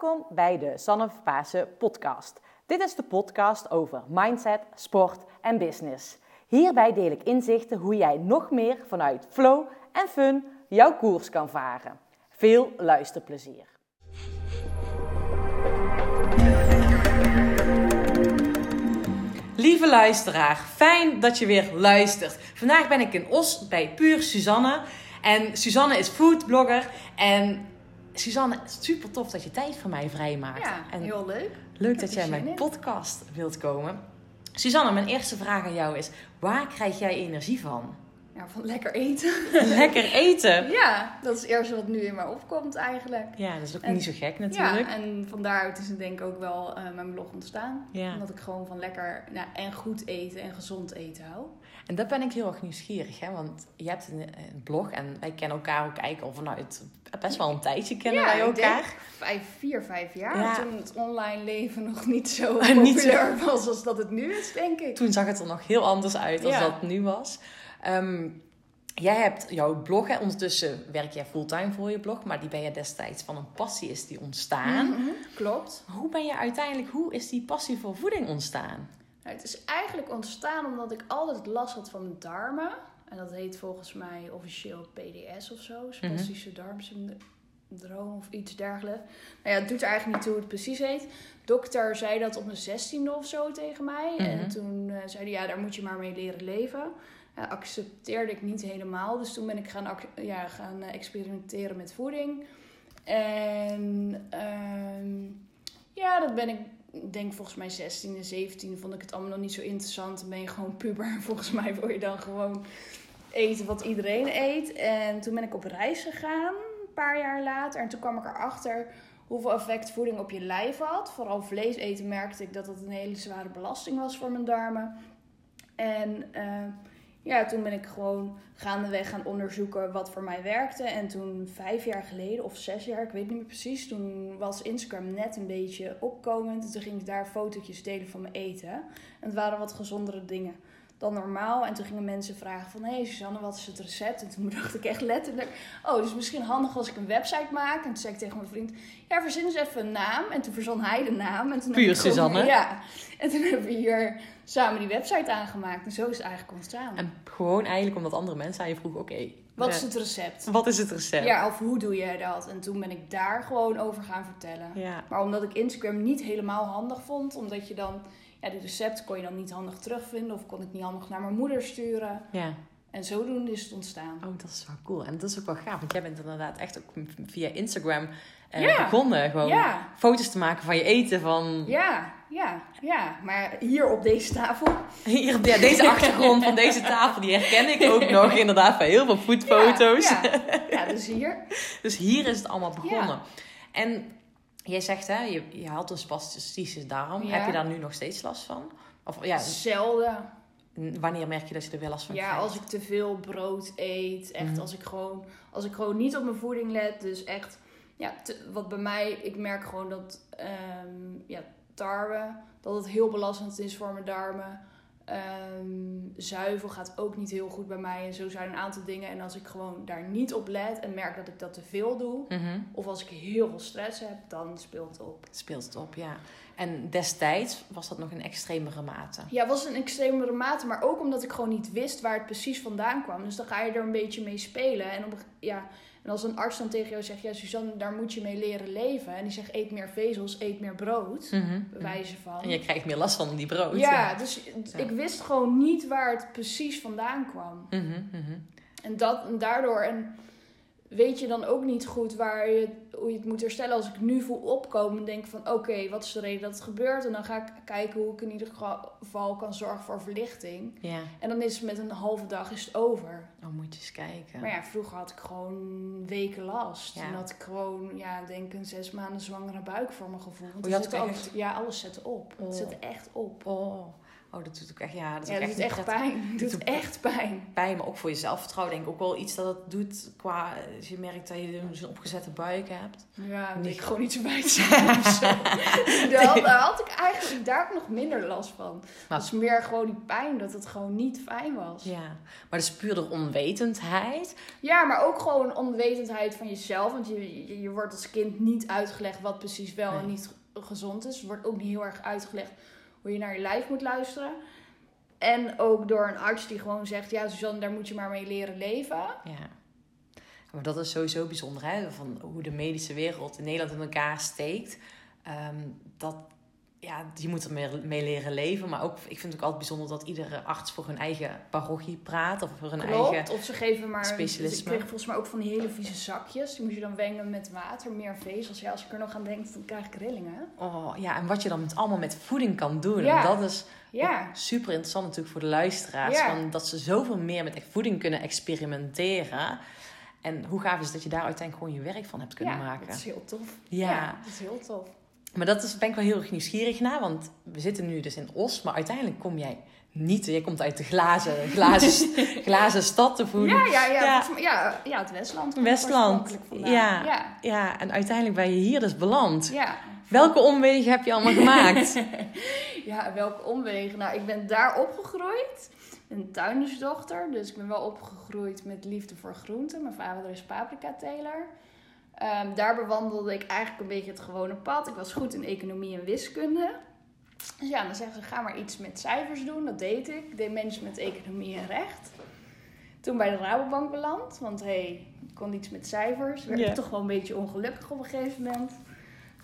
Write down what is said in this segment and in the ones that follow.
Welkom bij de Sanne Pasen podcast. Dit is de podcast over mindset, sport en business. Hierbij deel ik inzichten hoe jij nog meer vanuit flow en fun jouw koers kan varen. Veel luisterplezier. Lieve luisteraar, fijn dat je weer luistert. Vandaag ben ik in Os bij Puur Suzanne. En Suzanne is foodblogger en Suzanne, super tof dat je tijd voor mij vrijmaakt. Ja, en heel leuk. Leuk dat jij in mijn podcast wilt komen. Suzanne, mijn eerste vraag aan jou is: waar krijg jij energie van? Ja, van lekker eten. Lekker eten. ja, dat is het eerste wat nu in mij opkomt eigenlijk. Ja, dat is ook En- niet zo gek natuurlijk. Ja, en van daaruit is het denk ik ook wel eh, mijn blog ontstaan. Ja. Omdat ik gewoon van lekker nou, en goed eten en gezond eten hou. En daar ben ik heel erg nieuwsgierig, hè? want je hebt een, een blog en wij kennen elkaar ook eigenlijk al vanuit best wel een tijdje kennen ja, wij elkaar. vijf, vier, vijf jaar. Ja. Toen het online leven nog niet zo Niet zo- populair was als dat het nu is, denk ik. Toen zag het er nog heel anders uit dan Ja. dat het nu was. Ehm, jij hebt jouw blog, hè? ondertussen werk jij fulltime voor je blog, maar die ben je destijds van een passie is die ontstaan. Mhm, Klopt. Hoe ben je uiteindelijk, hoe is die passie voor voeding ontstaan? Nou, het is eigenlijk ontstaan omdat ik altijd last had van mijn darmen. En dat heet volgens mij officieel PDS of zo. Spastische darmsyndroom of iets dergelijks. Nou ja, het doet er eigenlijk niet toe hoe het precies heet. Dokter zei dat op mijn zestiende of zo tegen mij. Mhm. En toen eh, zei hij, ja, daar moet je maar mee leren leven. Ja, accepteerde ik niet helemaal. Dus toen ben ik gaan, ja, gaan eh, experimenteren met voeding. En ehm, ja, dat ben ik denk volgens mij 16 en 17 vond ik het allemaal nog niet zo interessant. Dan ben je gewoon puber. En volgens mij wil je dan gewoon eten wat iedereen eet. En toen ben ik op reis gegaan, een paar jaar later. En toen kwam ik erachter hoeveel effect voeding op je lijf had. Vooral vlees eten merkte ik dat het een hele zware belasting was voor mijn darmen. En eh, ja, toen ben ik gewoon gaandeweg gaan onderzoeken wat voor mij werkte. En toen vijf jaar geleden, of zes jaar, ik weet niet meer precies, toen was Instagram net een beetje opkomend. En toen ging ik daar fotootjes delen van mijn eten. En het waren wat gezondere dingen dan normaal. En toen gingen mensen vragen van, hé hey, Suzanne, wat is het recept? En toen dacht ik echt letterlijk, oh, dus misschien handig als ik een website maak. En toen zei ik tegen mijn vriend, ja, verzin eens even een naam. En toen verzon hij de naam. En toen Puur heb ik gewoon- Suzanne? Ja. En toen hebben we hier samen die website aangemaakt. En zo is het eigenlijk ontstaan. En gewoon eigenlijk omdat andere mensen aan je vroegen, oké, Wat eh, is het recept? wat is het recept? Ja, of hoe doe jij dat? En toen ben ik daar gewoon over gaan vertellen. Ja. Maar omdat ik Instagram niet helemaal handig vond, omdat je dan, ja, die recept kon je dan niet handig terugvinden, of kon ik niet handig naar mijn moeder sturen. ja. En zodoende is het ontstaan. Oh, dat is wel cool. En dat is ook wel gaaf, want jij bent inderdaad echt ook via Instagram eh, Ja. begonnen. Gewoon Ja. foto's te maken van je eten, van Ja, ja, ja. Maar hier op deze tafel. hier, ja, deze achtergrond van deze tafel, die herken ik ook nog inderdaad van heel veel foodfoto's. Ja, ja. dus hier. Dus hier is het allemaal begonnen. En jij zegt, hè, je, je had een spastische darm. Ja. Heb je daar nu nog steeds last van? Of ja, Zelden. wanneer merk je dat je er weer last van Ja, krijgt? als ik te veel brood eet. Echt Mhm. als, ik gewoon, als ik gewoon niet op mijn voeding let. Dus echt, ja, te- wat bij mij, ik merk gewoon dat ehm, ja, tarwe, dat het heel belastend is voor mijn darmen. Ehm, zuivel gaat ook niet heel goed bij mij. En zo zijn een aantal dingen. En als ik gewoon daar niet op let en merk dat ik dat te veel doe. Mhm. Of als ik heel veel stress heb, dan speelt het op. Speelt het op, ja. En destijds was dat nog in extremere mate. Ja, het was een extremere mate, maar ook omdat ik gewoon niet wist waar het precies vandaan kwam. Dus dan ga je er een beetje mee spelen. En, op, ja, en als een arts dan tegen jou zegt, ja Suzanne, daar moet je mee leren leven. En die zegt, eet meer vezels, eet meer brood. Mhm. Bij wijze van. En je krijgt meer last van die brood. ja, dus Ja. ik wist gewoon niet waar het precies vandaan kwam. Mhm, mhm. En, dat, en daardoor en weet je dan ook niet goed waar je, hoe je het moet herstellen. Als ik nu voel opkomen, denk ik van oké, wat is de reden dat het gebeurt? En dan ga ik kijken hoe ik in ieder geval kan zorgen voor verlichting. Ja, En dan is het met een halve dag is het over. dan moet je eens kijken. Maar ja, vroeger had ik gewoon weken last. Ja. En had ik gewoon, ja, denk een zes maanden zwangere buik voor mijn gevoel. Want Oh, je had echt- alles, ja, alles zette op. Oh. Het zette echt op. Oh, Oh, dat doet ook echt, ja, dat Ja, ook dat echt doet niet echt prettig. pijn. Het doet doet- echt pijn. Pijn, maar ook voor je zelfvertrouwen denk ik ook wel iets dat het doet qua... Als je merkt dat je zo'n opgezette buik hebt. Ja, dat ik gewoon niet zo bij zijn zo. daar, had, daar had ik eigenlijk daar ik nog minder last van. Maar- Het is meer gewoon die pijn, dat het gewoon niet fijn was. Ja, maar dat is puur door onwetendheid. Ja, maar ook gewoon onwetendheid van jezelf. Want je, je, je wordt als kind niet uitgelegd wat precies wel en niet gezond is. Wordt ook niet heel erg uitgelegd hoe je naar je lijf moet luisteren. En ook door een arts die gewoon zegt... Ja, Suzanne, daar moet je maar mee leren leven. Ja. Maar dat is sowieso bijzonder, hè? Van hoe de medische wereld in Nederland in elkaar steekt. Ehm, dat, ja, je moet er mee, leren leven. Maar ook, ik vind het ook altijd bijzonder dat iedere arts voor hun eigen parochie praat. Of voor hun Klopt. eigen... Of ze geven maar... specialisme. Ik kreeg volgens mij ook van die hele vieze zakjes. Die moet je dan wengen met water, meer vezels. Ja, als ik er nog aan denk, dan krijg ik rillingen. Oh, ja, en wat je dan met, allemaal met voeding kan doen. Ja. En dat is Ja. super interessant natuurlijk voor de luisteraars. Ja. Van dat ze zoveel meer met echt voeding kunnen experimenteren. En hoe gaaf is dat je daar uiteindelijk gewoon je werk van hebt kunnen ja, maken. dat is heel tof. Ja. dat is heel tof. Maar dat is, ben ik wel heel erg nieuwsgierig naar. Want we zitten nu dus in Os. Maar uiteindelijk kom jij niet... Jij komt uit de glazen, glazen, glazen stad te voelen. Ja, ja, ja. Ja. ja, ja het Westland. Westland. Ja. ja. Ja, en uiteindelijk ben je hier dus beland. Ja. Welke omwegen heb je allemaal gemaakt? ja, welke omwegen? Nou, ik ben daar opgegroeid. Ben tuindersdochter, dus ik ben wel opgegroeid met liefde voor groenten. Mijn vader is paprika-teler. Ehm, daar bewandelde ik eigenlijk een beetje het gewone pad. Ik was goed in economie en wiskunde. Dus ja, dan zeggen ze, ga maar iets met cijfers doen. Dat deed ik. Ik deed management, economie en recht. Toen bij de Rabobank beland, want hey, ik kon iets met cijfers. Werd ik toch wel een beetje ongelukkig op een gegeven moment.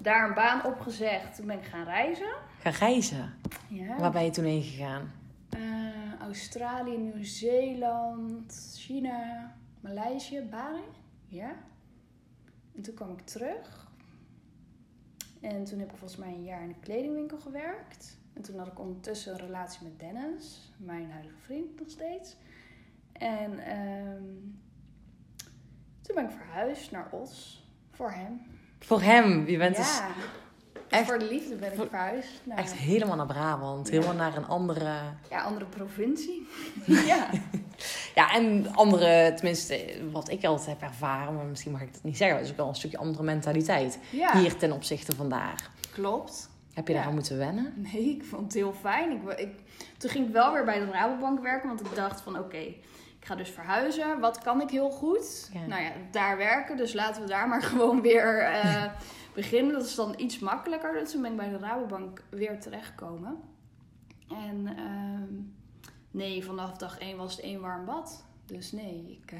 Daar een baan opgezegd, toen ben ik gaan reizen. Ga reizen. Ja. Waar ben je toen heen gegaan? Eh, Australië, Nieuw-Zeeland, China, Maleisië, Bali. Ja. En toen kwam ik terug. En toen heb ik volgens mij een jaar in een kledingwinkel gewerkt. En toen had ik ondertussen een relatie met Dennis, mijn huidige vriend nog steeds. En ehm, toen ben ik verhuisd naar Os voor hem. Voor hem. Je bent dus ja. Echt- voor de liefde ben ik verhuisd. Naar, echt helemaal naar Brabant. Ja. Helemaal naar een andere... ja, andere provincie. ja. Ja, en andere, tenminste, wat ik altijd heb ervaren, maar misschien mag ik dat niet zeggen, dat is ook wel een stukje andere mentaliteit. ja. Hier ten opzichte van daar. Klopt. Heb je Ja. daar aan moeten wennen? Nee, ik vond het heel fijn. Ik, ik, toen ging ik wel weer bij de Rabobank werken, want ik dacht van oké, ik ga dus verhuizen. Wat kan ik heel goed? Nou ja, daar werken. Dus laten we daar maar gewoon weer eh, beginnen. Dat is dan iets makkelijker. Dus toen ben ik bij de Rabobank weer terechtgekomen. En ehm, nee, vanaf dag één was het één warm bad. Dus nee, ik, eh,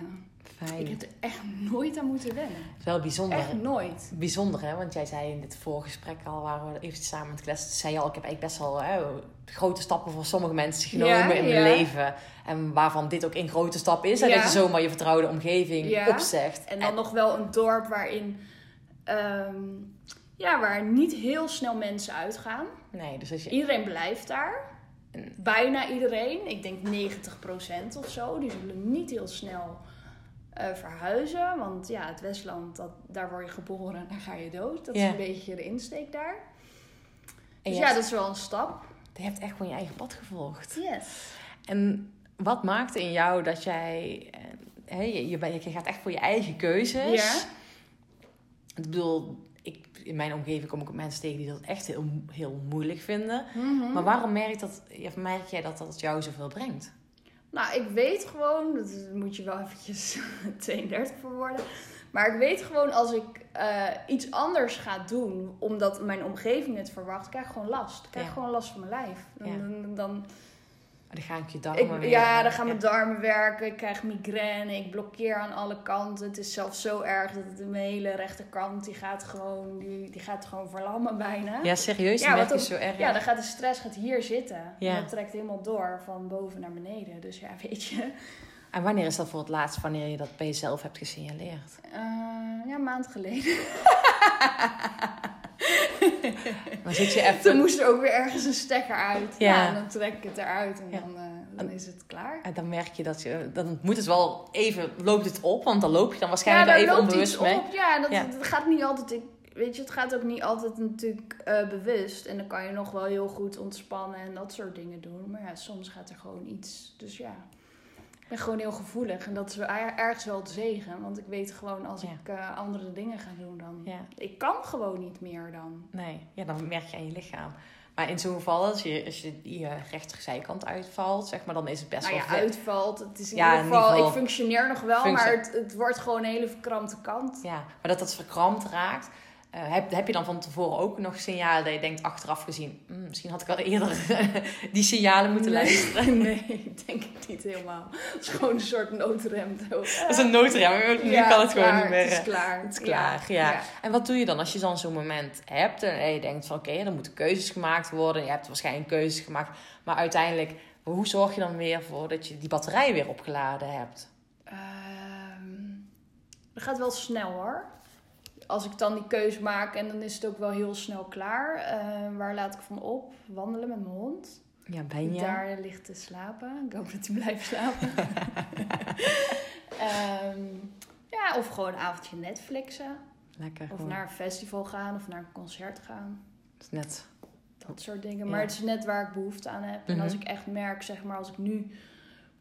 Fijn. ik heb er echt nooit aan moeten wennen. Het is wel bijzonder. Echt nooit. Bijzonder, hè? Want jij zei in dit voorgesprek al, waren we even samen met kletsen, toen zei je al, ik heb eigenlijk best wel hè, grote stappen voor sommige mensen genomen Ja, in mijn leven. En waarvan dit ook een grote stap is. En Ja. dat je zomaar je vertrouwde omgeving Ja. opzegt. En dan nog wel een dorp waarin, ehm, ja, waar niet heel snel mensen uitgaan. Nee, dus als je... Iedereen blijft daar. En- Bijna iedereen. Ik denk 90% of zo. Die zullen niet heel snel eh, verhuizen. Want ja, het Westland, dat, daar word je geboren en daar ga je dood. Dat is een beetje de insteek daar. en Dus ja, hebt, dat is wel een stap. je hebt echt gewoon je eigen pad gevolgd. Yes. En wat maakte in jou dat jij... eh, Hè, je, je gaat echt voor je eigen keuzes. Ja. Ik bedoel, ik, in mijn omgeving kom ik ook mensen tegen die dat echt heel, heel moeilijk vinden. Mhm. Maar waarom merk, dat, merk jij dat dat jou zoveel brengt? Nou, ik weet gewoon, dat moet je wel eventjes 32 voor worden. Maar ik weet gewoon als ik eh, iets anders ga doen, omdat mijn omgeving het verwacht, krijg ik gewoon last. Ik krijg Ja. gewoon last van mijn lijf. Dan, Ja. dan, dan- Dan ga ik je ik, darmen weer- ja, dan gaan mijn darmen werken, ik krijg migraine, ik blokkeer aan alle kanten. Het is zelfs zo erg dat mijn hele rechterkant, die gaat gewoon, die, die gaat gewoon verlammen bijna. Ja, serieus? Ja, want je zo erg? Ja, dan gaat de stress gaat hier zitten. Ja. En dat trekt helemaal door van boven naar beneden. Dus ja, weet je. En wanneer is dat voor het laatst, wanneer je dat bij jezelf hebt gesignaleerd? Eh, ja, een maand geleden. Dan zit je Toen moest er ook weer ergens een stekker uit. Ja. Ja. en dan trek ik het eruit en Ja. dan, eh, dan is het klaar. En dan merk je dat je... Dan moet het wel even... Loopt het op? Want dan loop je dan Ja, waarschijnlijk wel even onbewust mee. op. Ja, dat, Ja. dat gaat niet altijd... Ik, weet je, het gaat ook niet altijd natuurlijk eh, bewust. En dan kan je nog wel heel goed ontspannen en dat soort dingen doen. Maar ja, soms gaat er gewoon iets. Dus ja, ben gewoon heel gevoelig. En dat is wel er- ergens wel te zegen. Want ik weet gewoon als Ja. ik eh, andere dingen ga doen dan... Ja. Ik kan gewoon niet meer dan. Nee, ja, dan merk je aan je lichaam. Maar in zo'n geval, als je, als je je rechterzijkant uitvalt, zeg maar, dan is het best nou wel ja, vet. uitvalt. Het is in Ja, ieder in geval, ieder geval ik functioneer nog wel, functie- maar het, het wordt gewoon een hele verkrampte kant. Ja, maar dat dat verkrampt raakt. Eh, heb, heb je dan van tevoren ook nog signalen dat je denkt, achteraf gezien, "Hmm, misschien had ik al eerder die signalen moeten nee, luisteren? Nee, denk ik niet helemaal. Het is gewoon een soort noodrem. Dat is een noodrem, nu Ja, kan het gewoon niet meer. Het is eh, klaar. Het is klaar, ja. En wat doe je dan als je dan zo'n moment hebt en je denkt van oké, er moeten keuzes gemaakt worden. Je hebt waarschijnlijk keuzes gemaakt, maar uiteindelijk, hoe zorg je dan weer voor dat je die batterij weer opgeladen hebt? Ehm, dat gaat wel snel hoor. Als ik dan die keuze maak en dan is het ook wel heel snel klaar. Ehm, waar laat ik van op? Wandelen met mijn hond. Ja, ben je? daar ligt te slapen. Ik hoop dat hij blijft slapen. Ehm, ja, of gewoon een avondje Netflixen. Lekker. Of gewoon. naar een festival gaan of naar een concert gaan. Het is net. Dat soort dingen. Ja. Maar het is net waar ik behoefte aan heb. En Mhm. als ik echt merk, zeg maar, als ik nu...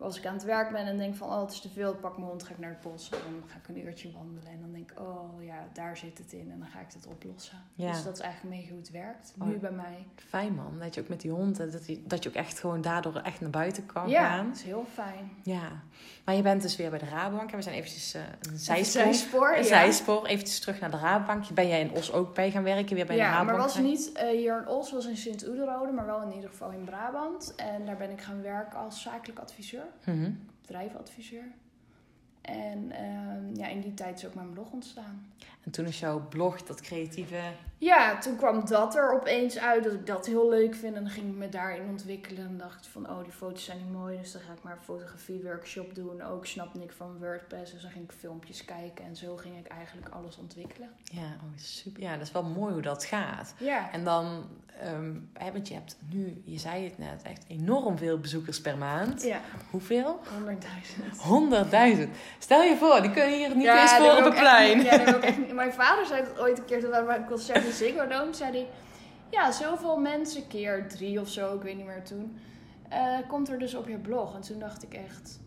Als ik aan het werk ben en denk van, oh, het is te veel. Pak mijn hond, ga ik naar het bos. En dan ga ik een uurtje wandelen. En dan denk ik, oh ja, daar zit het in. En dan ga ik het oplossen. Ja. Dus dat is eigenlijk beetje hoe het werkt. Oh. Nu bij mij. Fijn man, dat je ook met die hond, eh, dat je, dat je ook echt gewoon daardoor echt naar buiten kan ja, gaan. dat is heel fijn. Ja, maar je bent dus weer bij de Rabobank en we zijn eventjes eh, een zijspoor. Zijspoor, Een ja. zijspoor, eventjes terug naar de Rabobank. Ben jij in Os ook bij gaan werken, weer bij de ja, Rabobank? maar was niet eh, hier in Os, was in Sint-Oederode, maar wel in ieder geval in Brabant. En daar ben ik gaan werken als zakelijk adviseur, Mhm. bedrijvenadviseur. En ehm, ja, in die tijd is ook mijn blog ontstaan. En toen is jouw blog, dat creatieve... Ja, toen kwam dat er opeens uit dat ik dat heel leuk vind. En dan ging ik me daarin ontwikkelen. En dacht van, oh, die foto's zijn niet mooi. Dus dan ga ik maar een fotografie-workshop doen. Ook snapte ik van WordPress. Dus dan ging ik filmpjes kijken. En zo ging ik eigenlijk alles ontwikkelen. Ja, oh, super. ja, dat is wel mooi hoe dat gaat. Ja, En dan, hè, want je hebt nu, je zei het net, echt enorm veel bezoekers per maand. ja Hoeveel? 100.000. 100.000. Stel je voor, die kunnen hier niet Ja, eens voor op echt plein. niet- ja, dat wil ik echt niet. Mijn vader zei dat ooit een keer toen we bij een concert in Ziggo Dome. Zei hij, ja, zoveel mensen, keer drie of zo, ik weet niet meer toen. eh, komt er dus op je blog. En toen dacht ik echt...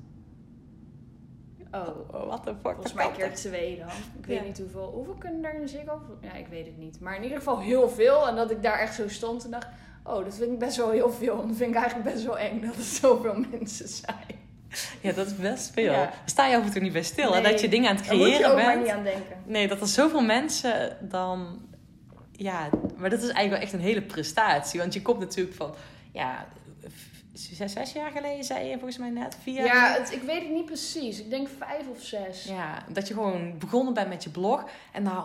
Oh, Oh, what the fuck. Volgens mij keer twee dan. Ik weet Ja. niet hoeveel. Hoeveel kunnen er in Ziggo? Ja, ik weet het niet. Maar in ieder geval heel veel. En dat ik daar echt zo stond en dacht... Oh, dat vind ik best wel heel veel. En dat vind ik eigenlijk best wel eng dat er zoveel mensen zijn. Ja, dat is best veel. Ja. Daar sta je af en toe niet bij stil. En dat je dingen aan het Daar moet je creëren ook maar bent. niet aan denken. Nee, dat er zoveel mensen dan... Ja, maar dat is eigenlijk wel echt een hele prestatie. Want je komt natuurlijk van... Ja, zes, zes jaar geleden zei je volgens mij net. Vier Ja, het, ik weet het niet precies. Ik denk vijf of zes. Ja, dat je gewoon begonnen bent met je blog. En naar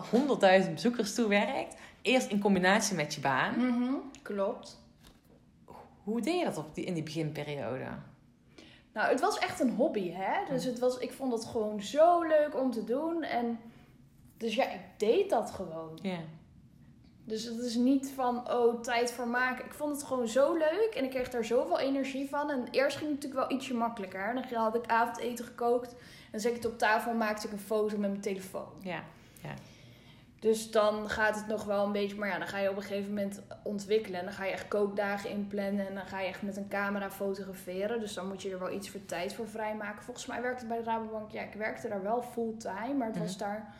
100.000 bezoekers toe werkt. Eerst in combinatie met je baan. Mhm, klopt. Hoe deed je dat op die, in die beginperiode? Nou, het was echt een hobby, hè. Dus het was, ik vond het gewoon zo leuk om te doen. En dus ja, ik deed dat gewoon. Ja. Dus het is niet van, oh, tijd voor maken. Ik vond het gewoon zo leuk en ik kreeg daar zoveel energie van. En eerst ging het natuurlijk wel ietsje makkelijker. Dan had ik avondeten gekookt. En dan zet ik het op tafel en maakte ik een foto met mijn telefoon. Ja. Dus dan gaat het nog wel een beetje... Maar ja, dan ga je op een gegeven moment ontwikkelen. En dan ga je echt kookdagen inplannen. En dan ga je echt met een camera fotograferen. Dus dan moet je er wel iets voor tijd voor vrijmaken. Volgens mij werkte het bij de Rabobank... Ja, ik werkte daar wel fulltime. Maar het was daar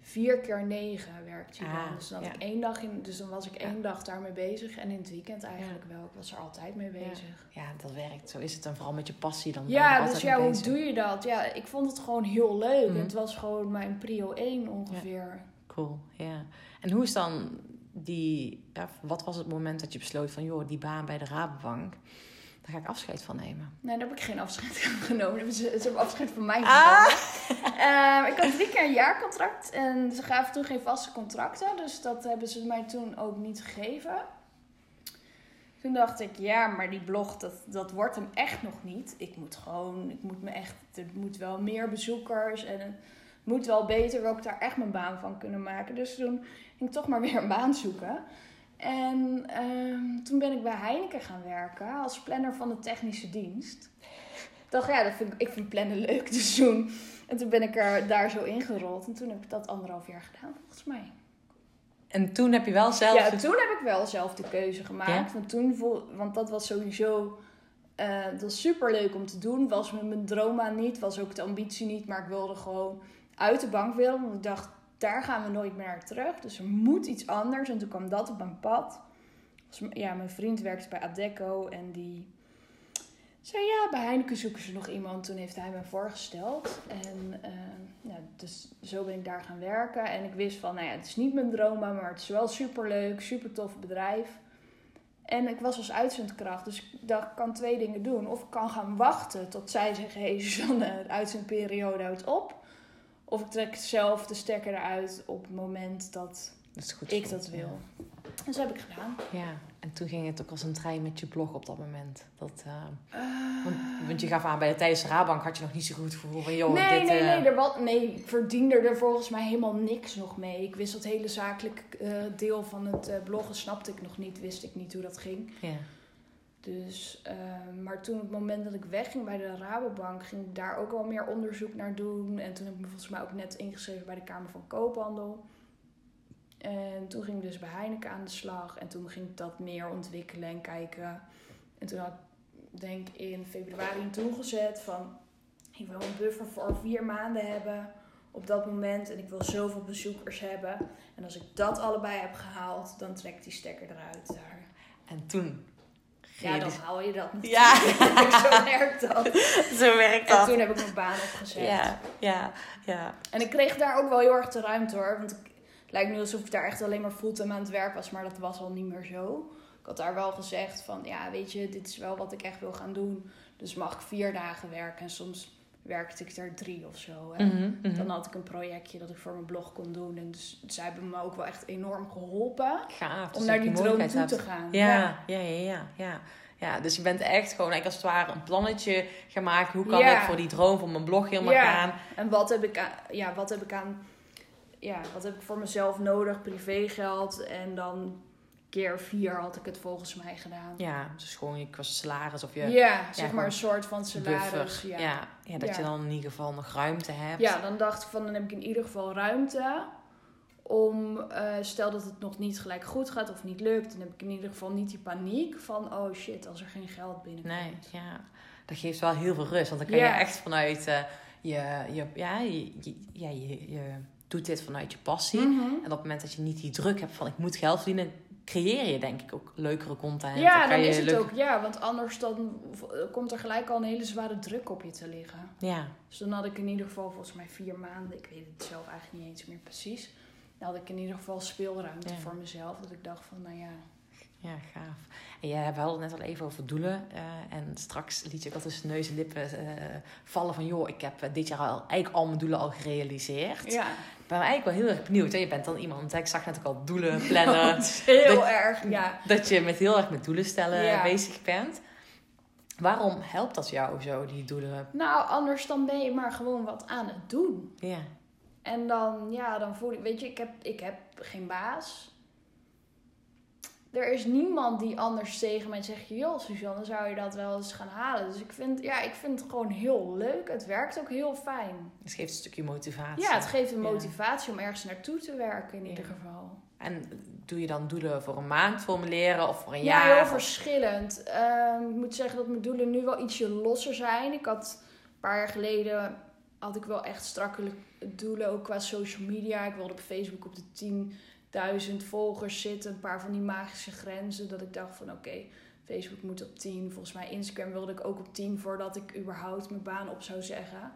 vier keer negen werkte je dan. Ah, dus dan, had ja. ik één dag in, dus dan was ik Ja. één dag daarmee bezig. En in het weekend eigenlijk wel. Ik was er altijd mee bezig. ja, dat werkt. Zo is het. En vooral met je passie. Dan Ja, dus ja, hoe doe je dat? Ja, ik vond het gewoon heel leuk. Mhm. Het was gewoon mijn prio 1 ongeveer. Cool, ja. En hoe is dan die... Ja, wat was het moment dat je besloot van... joh, die baan bij de Rabobank... daar ga ik afscheid van nemen? Nee, daar heb ik geen afscheid van genomen. Ze, ze hebben afscheid van mij Ah! genomen. Ehm, ik had drie keer een jaarcontract. En ze gaven toen geen vaste contracten. Dus dat hebben ze mij toen ook niet gegeven. Toen dacht ik, ja, maar die blog, dat, dat wordt hem echt nog niet. Ik moet gewoon, ik moet me echt, er moet wel meer bezoekers en moet wel beter. Wil ik daar echt mijn baan van kunnen maken. Dus toen ging ik toch maar weer een baan zoeken. En ehm, toen ben ik bij Heineken gaan werken als planner van de technische dienst. Ik dacht, ja, dat vind ik, ik vind plannen leuk, dus toen. En toen ben ik er daar zo ingerold. En toen heb ik dat anderhalf jaar gedaan, volgens mij. En toen heb je wel zelf... Ja, toen heb ik wel zelf de keuze gemaakt. Ja? Want, toen voel, want dat was sowieso eh dat was super leuk om te doen. Was mijn droom niet, was ook de ambitie niet. Maar ik wilde gewoon uit de bank willen. Want ik dacht, daar gaan we nooit meer naar terug. Dus er moet iets anders. En toen kwam dat op mijn pad. Ja, mijn vriend werkte bij Adecco en die zei ja, bij Heineken zoeken ze nog iemand. Toen heeft hij me voorgesteld. En eh, ja, dus zo ben ik daar gaan werken. En ik wist van, nou ja, het is niet mijn droom, maar het is wel super leuk, super tof bedrijf. En ik was als uitzendkracht, dus ik dacht, ik kan twee dingen doen. Of ik kan gaan wachten tot zij zeggen, hé hey, de uitzendperiode houdt op. Of ik trek zelf de stekker eruit op het moment dat Dat is goed. ik dat wil. Dus dat heb ik gedaan. Ja, en toen ging het ook als een trein met je blog op dat moment. Dat, eh, want, want je gaf aan, bij de tijdens de Rabank had je nog niet zo goed gevoel van... Joh, nee, dit, nee, eh, nee, er wat, nee, ik verdiende er volgens mij helemaal niks nog mee. Ik wist dat hele zakelijke eh, deel van het bloggen snapte ik nog niet, wist ik niet hoe dat ging. Ja. Dus, eh, maar toen op het moment dat ik wegging bij de Rabobank, ging ik daar ook wel meer onderzoek naar doen. En toen heb ik me volgens mij ook net ingeschreven bij de Kamer van Koophandel. En toen ging ik dus bij Heineken aan de slag. En toen ging ik dat meer ontwikkelen en kijken. En toen had ik, denk ik, in februari een doel gezet van... Ik wil een buffer voor vier maanden hebben op dat moment. En ik wil zoveel bezoekers hebben. En als ik dat allebei heb gehaald, dan trekt die stekker eruit daar. En toen... Ja, dan haal je dat natuurlijk. Ja. Zo werkt dat. Zo werkt En toen heb ik mijn baan opgezet. Ja, ja, ja. En ik kreeg daar ook wel heel erg de ruimte hoor. Want ik, het lijkt nu alsof ik daar echt alleen maar fulltime aan het werk was. Maar dat was al niet meer zo. Ik had daar wel gezegd van, ja weet je, dit is wel wat ik echt wil gaan doen. Dus mag ik vier dagen werken. En soms werkte ik er drie of zo. Hè. Mhm, mhm. Dan had ik een projectje dat ik voor mijn blog kon doen. En dus zij hebben me ook wel echt enorm geholpen. Gaaf. Om je naar die droom toe hebt. te gaan. Ja, ja, ja, ja, ja. Ja, dus je bent echt gewoon eigenlijk als het ware een plannetje gemaakt. Hoe kan Ja. ik voor die droom van mijn blog helemaal Ja. gaan? En wat heb ik aan, ja, wat heb ik aan, ja, wat heb ik voor mezelf nodig? Privégeld en dan keer vier had ik het volgens mij gedaan. Ja, dus gewoon je qua salaris of je Ja, zeg maar een soort van salaris. buffer. Ja. Ja. Ja, dat Ja. je dan in ieder geval nog ruimte hebt. ja, dan dacht ik van dan heb ik in ieder geval ruimte om, eh, stel dat het nog niet gelijk goed gaat of niet lukt, dan heb ik in ieder geval niet die paniek van oh shit, als er geen geld binnenkomt. Nee, ja. Dat geeft wel heel veel rust. Want dan kan Ja. je echt vanuit eh, je, je, ja, je, ja, je, je doet dit vanuit je passie. Mhm. En op het moment dat je niet die druk hebt van ik moet geld verdienen, creëer je denk ik ook leukere content. Ja, dan is het leuk- ook, ja, want anders dan komt er gelijk al een hele zware druk op je te liggen. Ja, Dus dan had ik in ieder geval volgens mij vier maanden. Ik weet het zelf eigenlijk niet eens meer precies. Dan had ik in ieder geval speelruimte Ja. voor mezelf. Dat ik dacht van, nou ja. ja, gaaf. En jij hebt het net al even over doelen. eh, en straks liet je ook al tussen neus en lippen eh, vallen van... joh, ik heb eh, dit jaar al, eigenlijk al mijn doelen al gerealiseerd. Ja, ben eigenlijk wel heel erg benieuwd. Hè? Je bent dan iemand, hè, ik zag net ook al doelen plannen. heel Dat- erg, ja. dat je met heel erg met doelen stellen Ja. bezig bent. Waarom helpt dat jou zo, die doelen? Nou, anders dan ben je maar gewoon wat aan het doen. Ja, En dan, ja, dan voel ik, weet je, ik heb, ik heb geen baas. Er is niemand die anders tegen mij zegt, joh Suzanne, zou je dat wel eens gaan halen? Dus ik vind, ja, ik vind het gewoon heel leuk. Het werkt ook heel fijn. het geeft een stukje motivatie. Ja, het geeft een Ja. motivatie om ergens naartoe te werken in Ja. ieder geval. En doe je dan doelen voor een maand formuleren of voor een Ja, jaar? heel Of- verschillend. Ehm, ik moet zeggen dat mijn doelen nu wel ietsje losser zijn. Ik had een paar jaar geleden had ik wel echt strakke doelen, ook qua social media. Ik wilde op Facebook op de 10.000 volgers zitten. Een paar van die magische grenzen. Dat ik dacht van oké, Facebook moet op 10. Volgens mij Instagram wilde ik ook op 10 voordat ik überhaupt mijn baan op zou zeggen.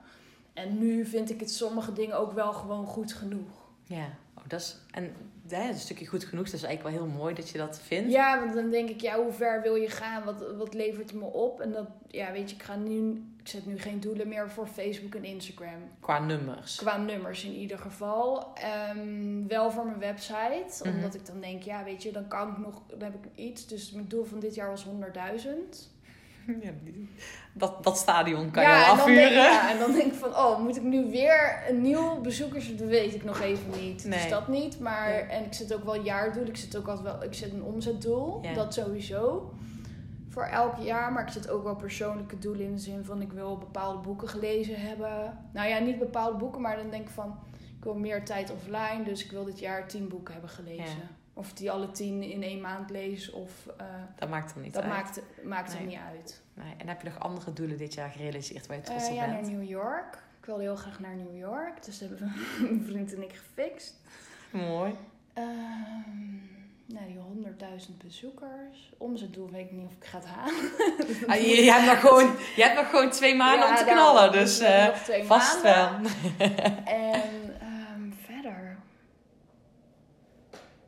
En nu vind ik het sommige dingen ook wel gewoon goed genoeg. Ja, oh, dat is, en hè, een stukje goed genoeg. Dat is eigenlijk wel heel mooi dat je dat vindt. Ja, want dan denk ik, ja, hoe ver wil je gaan? Wat, wat levert het me op? En dat, ja, weet je, ik ga nu, ik zet nu geen doelen meer voor Facebook en Instagram. Qua nummers. Qua nummers in ieder geval. Ehm, wel voor mijn website. Mhm. Omdat ik dan denk, ja, weet je, dan kan ik nog, dan heb ik iets. Dus mijn doel van dit jaar was 100.000. Ja, dat, dat stadion kan ja, je denk, afvuren. ja, en dan denk ik van, oh, moet ik nu weer een nieuw bezoekers? Dat weet ik nog even niet. Nee. Dus dat niet. Maar, Ja. en ik zet ook wel een jaardoel. Ik zet ook altijd wel, ik zet een omzetdoel. Ja. Dat sowieso. Voor elk jaar. Maar ik zet ook wel persoonlijke doelen in de zin van, ik wil bepaalde boeken gelezen hebben. Nou ja, niet bepaalde boeken, maar dan denk ik van, ik Ik wil meer tijd offline, dus ik wil dit jaar tien boeken hebben gelezen. Of die alle tien in één maand lees, of eh, Dat maakt er niet dat uit. maakt, maakt er Nee. niet uit. Nee. En heb je nog andere doelen dit jaar gerealiseerd waar je trots Eh, op ja, naar bent? New York. Ik wilde heel graag naar New York, dus dat hebben mijn vriend en ik gefixt. Mooi. Ehm nou, die 100.000 bezoekers. Om zijn doel weet ik niet of ik ga het halen. Ah, je, je hebt nog gewoon, je hebt nog gewoon twee maanden Ja, om te knallen. Dus twee vast maanden. wel. En ehm, verder.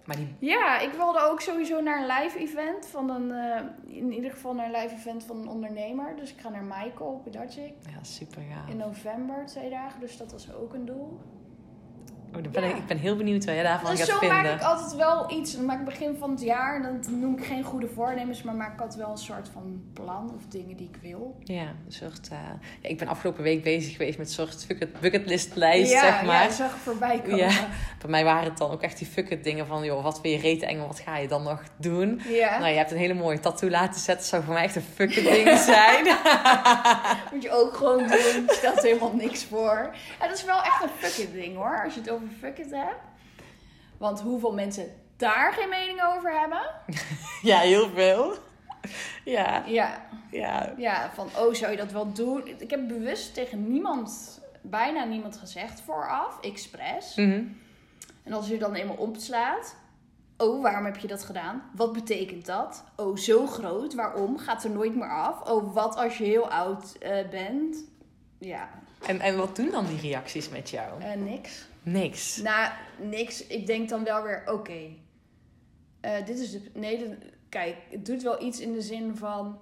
Maar die, Ja, ik wilde ook sowieso naar een live event van een, eh, in ieder geval naar een live event van een ondernemer. Dus ik ga naar Michael Pedacic ja, super gaaf. in november, twee dagen. Dus dat was ook een doel. Oh, dan ben Ja. ik, ik ben heel benieuwd waar je daarvan Dus gaat zo vinden. maak ik altijd wel iets. Dan maak ik begin van het jaar. Dan noem ik geen goede voornemens, maar maak ik altijd wel een soort van plan of dingen die ik wil. Ja, een soort... eh, ja, ik ben afgelopen week bezig geweest met een soort bucket, bucketlist-lijst, ja, zeg maar. Ja, ik zag voorbij komen. Ja. Bij mij waren het dan ook echt die fucket dingen van... joh, wat wil je reten eng en wat ga je dan nog doen? Ja. Nou, je hebt een hele mooie tattoo laten zetten. zou voor mij echt een fucket ding zijn. Moet je ook gewoon doen. Stelt helemaal niks voor. Ja, dat is wel echt een fuck-it ding hoor. Als je het over fuck-it hebt. Want hoeveel mensen daar geen mening over hebben. ja, heel veel. Ja, Ja, ja. ja, van oh zou je dat wel doen? Ik heb bewust tegen niemand, bijna niemand gezegd vooraf. Expres. Mhm. En als je dan eenmaal opslaat. Oh, waarom heb je dat gedaan? Wat betekent dat? Oh, zo groot. Waarom? Gaat er nooit meer af? Oh, wat als je heel oud eh, bent? Ja, En, en wat doen dan die reacties met jou? eh, niks. Niks. Nou, niks. Ik denk dan wel weer, oké. Eh, dit is de. Nee, de- kijk, het doet wel iets in de zin van.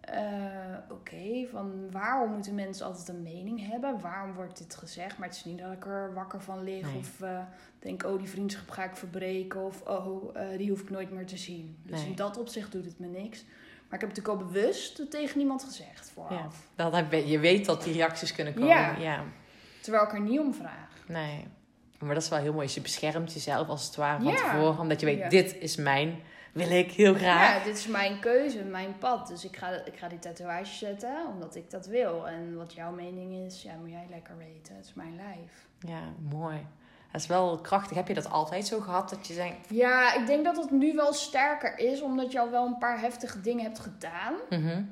eh, oké, van waarom moeten mensen altijd een mening hebben? Waarom wordt dit gezegd? Maar het is niet dat ik er wakker van lig Nee. of eh, denk, oh, die vriendschap ga ik verbreken of oh, die hoef ik nooit meer te zien. Dus Nee. in dat opzicht doet het me niks. Maar ik heb natuurlijk al bewust tegen niemand gezegd Ja. vooraf. Dat heb je, je weet dat die reacties kunnen komen. Ja. ja. Terwijl ik er niet om vraag. Nee. Maar dat is wel heel mooi. Dus je beschermt jezelf als het ware van Ja. tevoren. Omdat je weet, Ja. dit is mijn. Wil ik heel graag. Ja, dit is mijn keuze, mijn pad. Dus ik ga, ik ga die tatoeage zetten omdat ik dat wil. En wat jouw mening is, ja, moet jij lekker weten. Het is mijn lijf. Ja, mooi. Dat is wel krachtig. Heb je dat altijd zo gehad? Dat je denkt... Ja, ik denk dat het nu wel sterker is, omdat je al wel een paar heftige dingen hebt gedaan. mhm.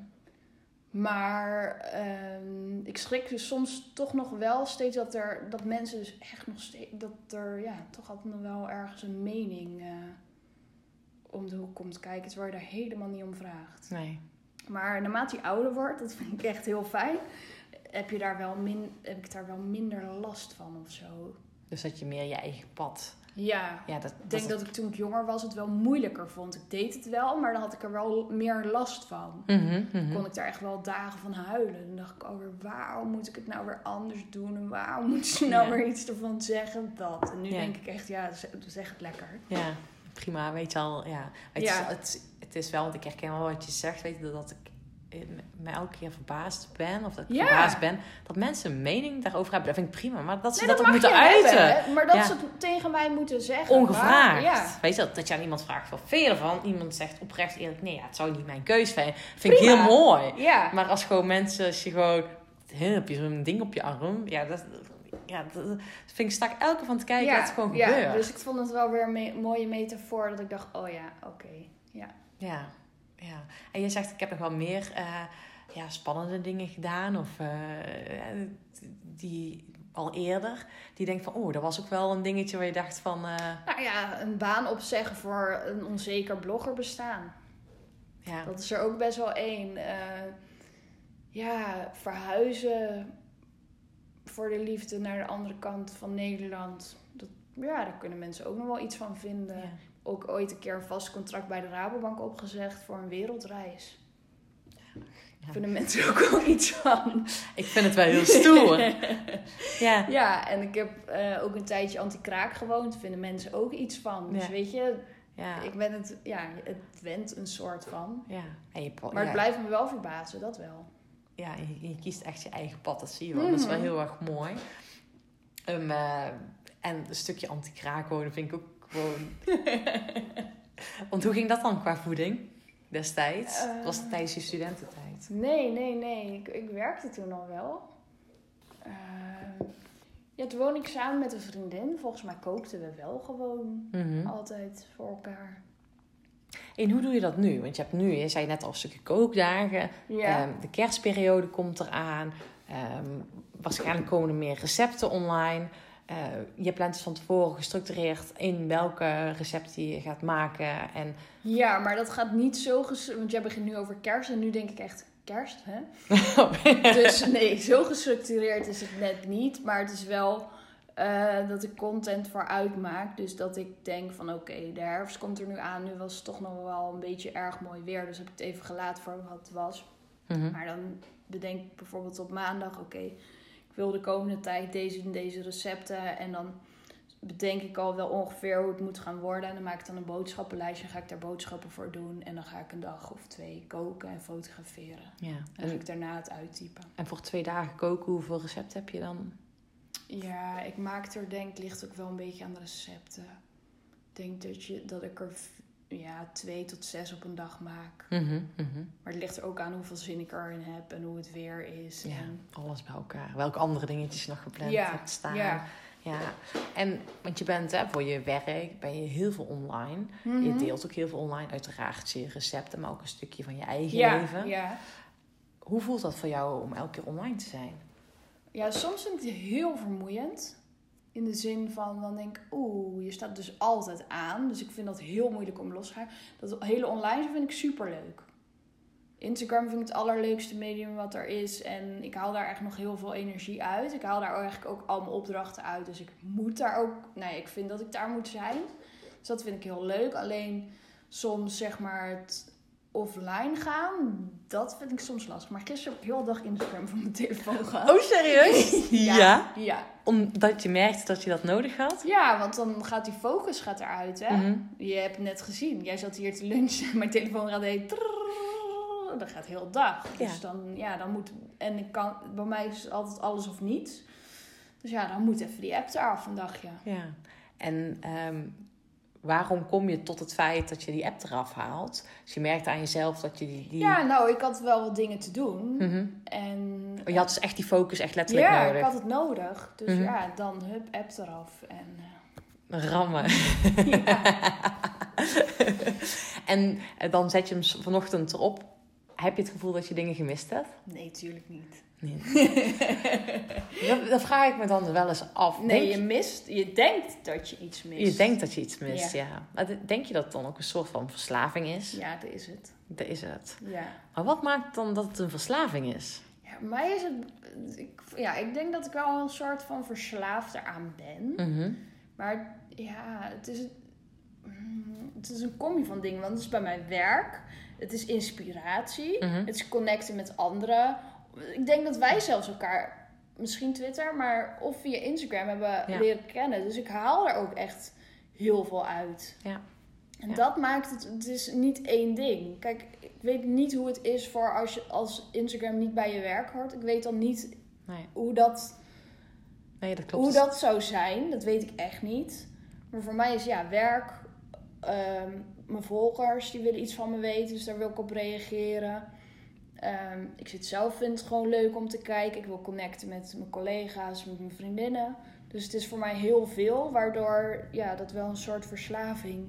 Maar ehm, ik schrik dus soms toch nog wel steeds dat er dat mensen dus echt nog steeds dat er ja toch altijd nog wel ergens een mening eh, om de hoek komt kijken, terwijl je daar helemaal niet om vraagt. Nee. Maar naarmate je ouder wordt, dat vind ik echt heel fijn, heb, je daar wel min, heb ik daar wel minder last van of zo. Dus dat je meer je eigen pad. Ja, Ja, dat, ik denk dat ik toen ik jonger was het wel moeilijker vond. Ik deed het wel, maar dan had ik er wel meer last van. Mhm. Kon ik daar echt wel dagen van huilen. Dan dacht ik alweer, waarom moet ik het nou weer anders doen? En waarom moet ze nou Ja. weer iets ervan zeggen? Dat. En nu Ja. denk ik echt, ja, zeg- het lekker. Ja, prima. Weet je al, ja. Het. Is, het, het is wel, want ik herken wel wat je zegt. Weet je, dat ik me elke keer verbaasd ben. Of dat ik Ja. verbaasd ben. Dat mensen een mening daarover hebben. Dat vind ik prima. Maar dat ze Nee, dat, dat ook moeten uiten. hebben, maar dat Ja. ze het tegen mij moeten zeggen. Ongevraagd. Ja. Weet je, dat, dat je aan iemand vraagt, wat vind je ervan? Iemand zegt oprecht eerlijk, nee, ja, het zou niet mijn keus zijn. Vind ik heel mooi. Ja. Maar als gewoon mensen, als je gewoon, heb je zo'n ding op je arm. Ja, dat, ja, dat vind ik stak elke van te kijken ja, dat het gewoon ja, gebeurt. dus ik vond het wel weer een me- mooie metafoor. Dat ik dacht, oh ja, oké. Ja. Ja, ja. En je zegt, ik heb nog wel meer eh, ja, spannende dingen gedaan. Of eh, die al eerder. Die denkt van, oh, dat was ook wel een dingetje waar je dacht van... eh, Nou ja, een baan opzeggen voor een onzeker blogger bestaan. ja, Dat is er ook best wel één. Ja, verhuizen voor de liefde naar de andere kant van Nederland. Dat, ja, daar kunnen mensen ook nog wel iets van vinden. ja. Ook ooit een keer een vast contract bij de Rabobank opgezegd voor een wereldreis. Daar vinden mensen ook wel iets van. Ik vind het wel heel stoer. ja. Ja, en ik heb eh, ook een tijdje anti-kraak gewoond. Vinden mensen ook iets van. Dus Ja. weet je, Ja. ik ben het, ja, het went een soort van. ja. En je, Maar ja. het blijft me wel verbazen, dat wel. ja, je, je kiest echt je eigen pad, dat zie je wel. Dat is wel Mhm. heel erg mooi. Um, eh, en een stukje anti-kraak wonen vind ik ook gewoon... Want hoe ging dat dan qua voeding destijds? Eh. Was het tijdens je studententijd? Nee, nee, nee. Ik, ik werkte toen al wel. Eh, Ja, toen woon ik samen met een vriendin. Volgens mij kookten we wel gewoon Mhm. altijd voor elkaar. En hoe doe je dat nu? Want je hebt nu, je zei net al een stukje kookdagen. Ja. Ehm, de kerstperiode komt eraan. Ehm waarschijnlijk komen er meer recepten online. Eh, je plant van tevoren gestructureerd in welke recepten je gaat maken. En ja, maar dat gaat niet zo... ges- Want jij begint nu over kerst en nu denk ik echt... Kerst, hè? Dus nee, zo gestructureerd is het net niet. Maar het is wel eh, dat ik content vooruit maak. Dus dat ik denk van oké, de herfst komt er nu aan. Nu was het toch nog wel een beetje erg mooi weer. Dus heb ik het even gelaten voor wat het was. Mhm. Maar dan bedenk ik bijvoorbeeld op maandag, oké, ik wil de komende tijd deze en deze recepten. En dan bedenk ik al wel ongeveer hoe het moet gaan worden. En dan maak ik dan een boodschappenlijstje en ga ik daar boodschappen voor doen. En dan ga ik een dag of twee koken en fotograferen. ja. En dan ga En, ik daarna het uittypen. en voor twee dagen koken, hoeveel recepten heb je dan? Ja, ik maak er denk, ligt ook wel een beetje aan de recepten. Ik denk dat, je, dat ik er ja, twee tot zes op een dag maak. Mhm, mhm. Maar het ligt er ook aan hoeveel zin ik erin heb en hoe het weer is. Ja, En alles bij elkaar. Welke andere dingetjes je nog gepland Ja, hebt staan. ja. Ja, en want je bent hè, voor je werk ben je heel veel online. Je Mhm. deelt ook heel veel online, uiteraard je recepten, maar ook een stukje van je eigen ja, leven. Ja. Hoe voelt dat voor jou om elke keer online te zijn? ja, soms vind ik het heel vermoeiend. In de zin van, dan denk ik, oeh, je staat dus altijd aan. Dus ik vind dat heel moeilijk om los te gaan. Dat hele online vind ik super leuk. Instagram vind ik het allerleukste medium wat er is. En ik haal daar echt nog heel veel energie uit. Ik haal daar eigenlijk ook al mijn opdrachten uit. Dus ik moet daar ook, ja, ik vind dat ik daar moet zijn. Dus dat vind ik heel leuk. Alleen soms zeg maar het offline gaan, dat vind ik soms lastig. Maar gisteren heb ik heel de dag Instagram van mijn telefoon gehad. Oh, serieus? Ja. Omdat je merkte dat je dat nodig had? Ja, want dan gaat die focus gaat eruit, hè. Mhm. Je hebt het net gezien. Jij zat hier te lunchen. Mijn telefoon gaat heen. Dat gaat heel de dag. Dus Ja. dan, ja, dan moet... En ik kan, bij mij is het altijd alles of niets. Dus ja, dan moet even die app eraf een dagje. Ja. En waarom kom je tot het feit dat je die app eraf haalt? Dus je merkt aan jezelf dat je die... die... Ja, nou, ik had wel wat dingen te doen. Mhm. En... Je had dus echt die focus echt letterlijk ja, nodig. ik had het nodig. Dus Mhm. ja, dan hup, app eraf. En Rammen. ja. en eh, dan zet je hem vanochtend erop. Heb je het gevoel dat je dingen gemist hebt? nee, tuurlijk niet. Nee. dat, vraag ik me dan wel eens af. Nee, je mist... Je denkt dat je iets mist. je denkt dat je iets mist, ja. Ja. Maar de- denk je dat het dan ook een soort van verslaving is? Ja, dat is het. Dat is het. Ja. Maar wat maakt dan dat het een verslaving is? Ja, mij is het... Ik, ja, ik denk dat ik wel een soort van verslaafd eraan ben. Mhm. Maar ja, het is, mm, het is een combi van dingen. Want het is bij mijn werk. Het is inspiratie. Mhm. Het is connecten met anderen. Ik denk dat wij zelfs elkaar, misschien Twitter, maar of via Instagram hebben Ja. leren kennen. Dus ik haal er ook echt heel veel uit. Ja. En Ja. dat maakt het, het is niet één ding. Kijk, ik weet niet hoe het is voor als, je, als Instagram niet bij je werk hoort. Ik weet dan niet Nee, hoe dat nee dat klopt. hoe dat zou zijn, dat weet ik echt niet. Maar voor mij is ja, werk. ehm, mijn volgers die willen iets van me weten, dus daar wil ik op reageren. Ehm, ik zit zelf, vind het gewoon leuk om te kijken. Ik wil connecten met mijn collega's, met mijn vriendinnen. Dus het is voor mij heel veel, waardoor ja, dat wel een soort verslaving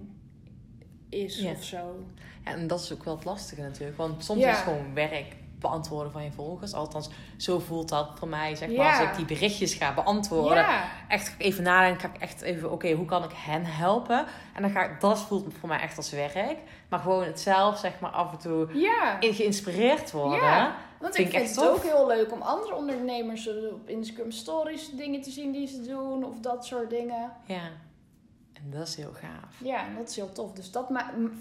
is Ja. of zo. Ja, en dat is ook wel het lastige natuurlijk. Want soms Ja. is het gewoon werk beantwoorden van je volgers. Althans, zo voelt dat voor mij, zeg maar. Als ik die berichtjes ga beantwoorden. Echt even nadenken. Ga ik echt even, oké, hoe kan ik hen helpen? En dan ga ik, dat voelt voor mij echt als werk. Maar gewoon het zelf, zeg maar, af en toe in geïnspireerd worden. Want Vind ik vind echt het tof. ook heel leuk om andere ondernemers op Instagram stories dingen te zien die ze doen of dat soort dingen. Ja. En dat is heel gaaf. Ja, en dat is heel tof. Dus dat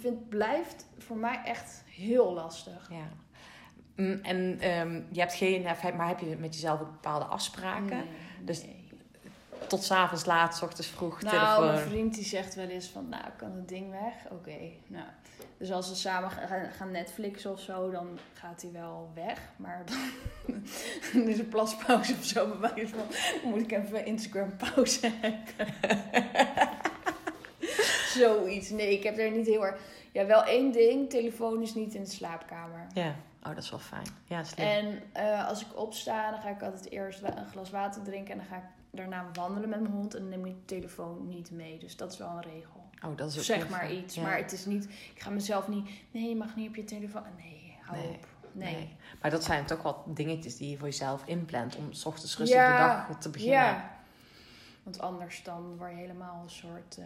vind, blijft voor mij echt heel lastig. Ja. Mm, En ehm, je hebt geen, maar heb je met jezelf ook bepaalde afspraken? Nee, Dus nee. Tot s'avonds laat, 's ochtends vroeg, Nou, telefoon. mijn vriend die zegt wel eens van, nou, kan het ding weg? Oké, nou. Dus als we samen gaan, Netflixen of zo, dan gaat hij wel weg. Maar dan, is er plaspauze of zo. Van, dan moet ik even Instagram pauze hebben. Zoiets. Nee, ik heb er niet heel erg... Ja, wel één ding. Telefoon is niet in de slaapkamer. Ja, oh, dat is wel fijn. Ja, slim. En eh, als ik opsta, dan ga ik altijd eerst een glas water drinken. En dan ga ik daarna wandelen met mijn hond en dan neem ik de telefoon niet mee. Dus dat is wel een regel. Oh, dat is ook zeg maar fijn. iets. Ja. Maar het is niet, ik ga mezelf niet, nee, je mag niet op je telefoon. Nee, hou Nee, op. Nee. Nee. Maar dat zijn toch wel dingetjes die je voor jezelf inplant om s ochtends rustig Ja, de dag te beginnen. Ja. Want anders dan word je helemaal een soort, eh,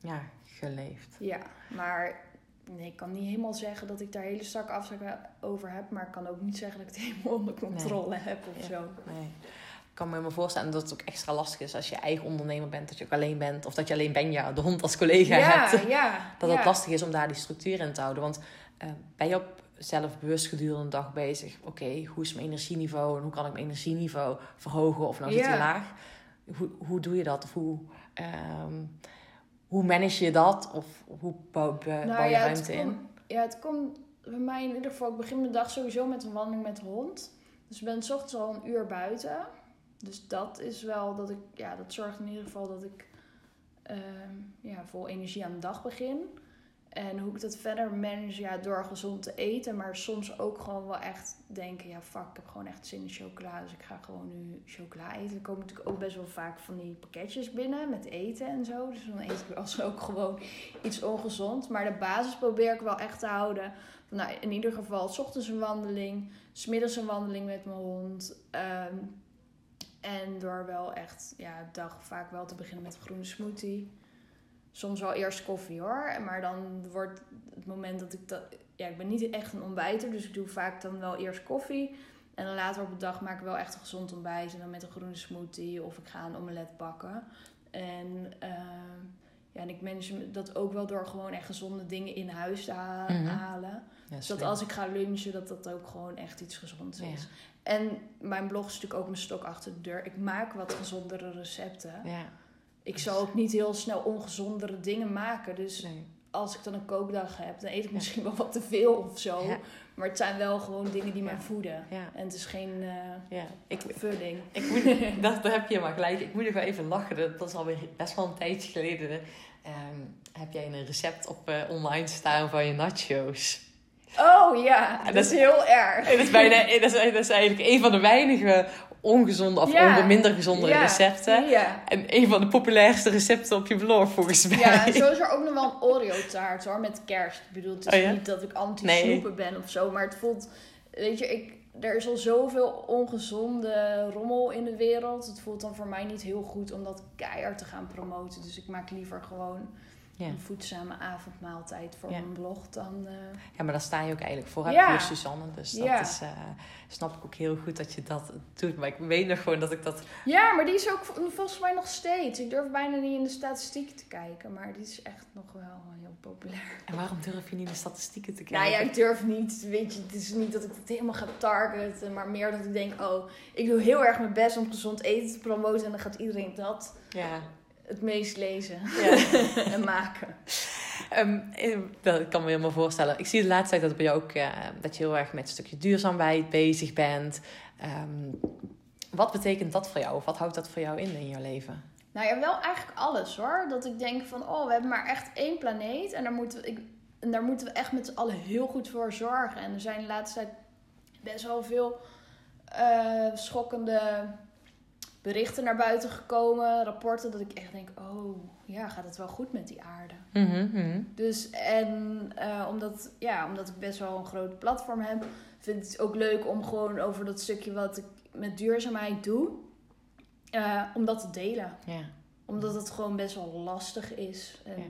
Ja, geleefd. ja. Maar nee, ik kan niet helemaal zeggen dat ik daar hele strakke afspraken over heb. Maar ik kan ook niet zeggen dat ik het helemaal onder controle heb of Ja. zo. Nee. Ik kan me maar voorstellen dat het ook extra lastig is als je eigen ondernemer bent, dat je ook alleen bent. Of dat je alleen Benja, de hond, als collega Ja, hebt. ja. Dat ja. het lastig is om daar die structuur in te houden. Want eh, ben je op zelfbewust gedurende de dag bezig? Oké, hoe is mijn energieniveau en hoe kan ik mijn energieniveau verhogen of nou zit Ja. hij laag? Hoe, hoe doe je dat? Of hoe, ehm, hoe manage je dat? Of hoe bouw, je Nou ja, ruimte in? Ja, het komt bij mij in ieder geval. Ik begin mijn dag sowieso met een wandeling met de hond. Dus ik ben 's ochtends al een uur buiten. Dus dat is wel dat ik, ja, dat zorgt in ieder geval dat ik ehm, ja, vol energie aan de dag begin. En hoe ik dat verder manage, ja, door gezond te eten. Maar soms ook gewoon wel echt denken, ja, fuck, ik heb gewoon echt zin in chocola. Dus ik ga gewoon nu chocola eten. Er komen natuurlijk ook best wel vaak van die pakketjes binnen met eten en zo. Dus dan eet ik wel eens ook gewoon iets ongezond. Maar de basis probeer ik wel echt te houden. Nou, in ieder geval, s ochtends een wandeling, smiddags een wandeling met mijn hond. Ehm, en door wel echt, ja, dag vaak wel te beginnen met een groene smoothie. Soms wel eerst koffie hoor. Maar dan wordt het moment dat ik dat. Ja, ik ben niet echt een ontbijter, dus ik doe vaak dan wel eerst koffie. En dan later op de dag maak ik wel echt een gezond ontbijt. En dan met een groene smoothie of ik ga een omelet bakken. En, ehm, ja, en ik manage dat ook wel door gewoon echt gezonde dingen in huis te ha- Mhm. halen. Ja, Dus dat slim. als ik ga lunchen, dat dat ook gewoon echt iets gezonds Ja. is. En mijn blog is natuurlijk ook mijn stok achter de deur. Ik maak wat gezondere recepten. Ja, Ik zal ook niet heel snel ongezondere dingen maken. Dus nee. als ik dan een kookdag heb, dan eet ik Ja. misschien wel wat te veel of zo. Ja. Maar het zijn wel gewoon dingen die mij Ja. voeden. En het is geen ja. Ik, vulling. Ik moet, dat, daar heb je maar gelijk. Ik moet nog wel even lachen. Dat, dat is alweer best wel een tijdje geleden. Ehm, heb jij een recept op eh, online staan van je nachos? Oh ja, dat dat is heel erg. Dat is, bijna, dat, is, dat is eigenlijk een van de weinige ongezonde of Ja. minder gezonde Ja. recepten. Ja. En een van de populairste recepten op je blog volgens mij. Ja, zo is er ook nog wel een Oreo-taart hoor, met kerst. Ik bedoel, het is Oh niet dat ik Nee. anti-snoepen ben of zo, maar het voelt... Weet je, ik, er is al zoveel ongezonde rommel in de wereld. Het voelt dan voor mij niet heel goed om dat keihard te gaan promoten. Dus ik maak liever gewoon Ja. een voedzame avondmaaltijd voor Ja. mijn blog dan... eh, Ja, maar daar sta je ook eigenlijk voor, Ja. voor Suzanne. Dus dat is, eh, snap ik ook heel goed dat je dat doet. Maar ik weet nog gewoon dat ik dat... Ja, maar die is ook vol- volgens mij nog steeds. Ik durf bijna niet in de statistieken te kijken, maar die is echt nog wel heel populair. En waarom durf je niet in de statistieken te kijken? Nou ja, ik durf niet, weet je, het is niet dat ik het helemaal ga targeten, maar meer dat ik denk, oh, ik doe heel erg mijn best om gezond eten te promoten en dan gaat iedereen dat Ja. Het meest lezen ja. en maken. Ehm, eh, dat kan me helemaal voorstellen. Ik zie de laatste tijd dat, bij jou ook, eh, dat je heel erg met een stukje duurzaamheid bezig bent. Ehm, wat betekent dat voor jou? Of wat houdt dat voor jou in in jouw leven? Nou ja, wel eigenlijk alles hoor. Dat ik denk van, oh, we hebben maar echt één planeet en daar moeten we, ik, en daar moeten we echt met z'n allen heel goed voor zorgen. En er zijn de laatste tijd best wel veel eh, schokkende berichten naar buiten gekomen, rapporten, dat ik echt denk, oh, ja, gaat het wel goed met die aarde? Mhm, Dus en eh, omdat, ja, omdat ik best wel een groot platform heb, vind ik het ook leuk om gewoon over dat stukje wat ik met duurzaamheid doe, eh, om dat te delen. Ja. Omdat het gewoon best wel lastig is. En, Ja.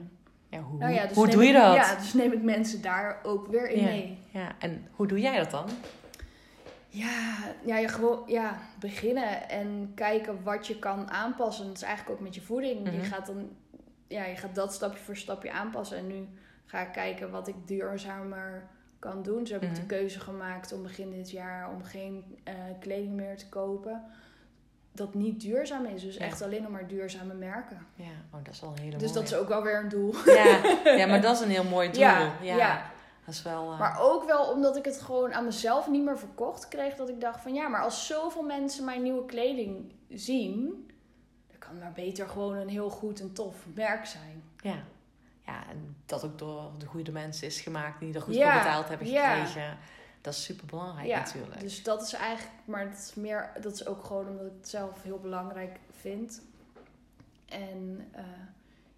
Ja, hoe nou ja, dus hoe doe je ik- dat? Ja, dus neem ik mensen daar ook weer in mee. Ja, en hoe doe jij dat dan? Ja, ja, je gewoon ja, beginnen en kijken wat je kan aanpassen. Dat is eigenlijk ook met je voeding. Mhm. Je gaat dan, ja, je gaat dat stapje voor stapje aanpassen. En nu ga ik kijken wat ik duurzamer kan doen. Dus heb ik Mhm. de keuze gemaakt om begin dit jaar om geen eh, kleding meer te kopen. Dat niet duurzaam is. Dus Ja. echt alleen nog maar duurzame merken. Ja, oh, dat is wel een hele Dus dat is ook wel weer een doel. Ja, ja, maar dat is een heel mooi doel. Ja, Ja, ja. Dat is wel... eh, Maar ook wel omdat ik het gewoon aan mezelf niet meer verkocht kreeg. Dat ik dacht van ja, maar als zoveel mensen mijn nieuwe kleding zien. Dan kan het maar beter gewoon een heel goed en tof merk zijn. Ja. ja, en dat ook door de goede mensen is gemaakt die er goed Ja, voor betaald hebben ja. gekregen. Dat is super belangrijk Ja, natuurlijk. Dus dat is eigenlijk, maar dat is meer, dat is ook gewoon omdat ik het zelf heel belangrijk vind. En eh,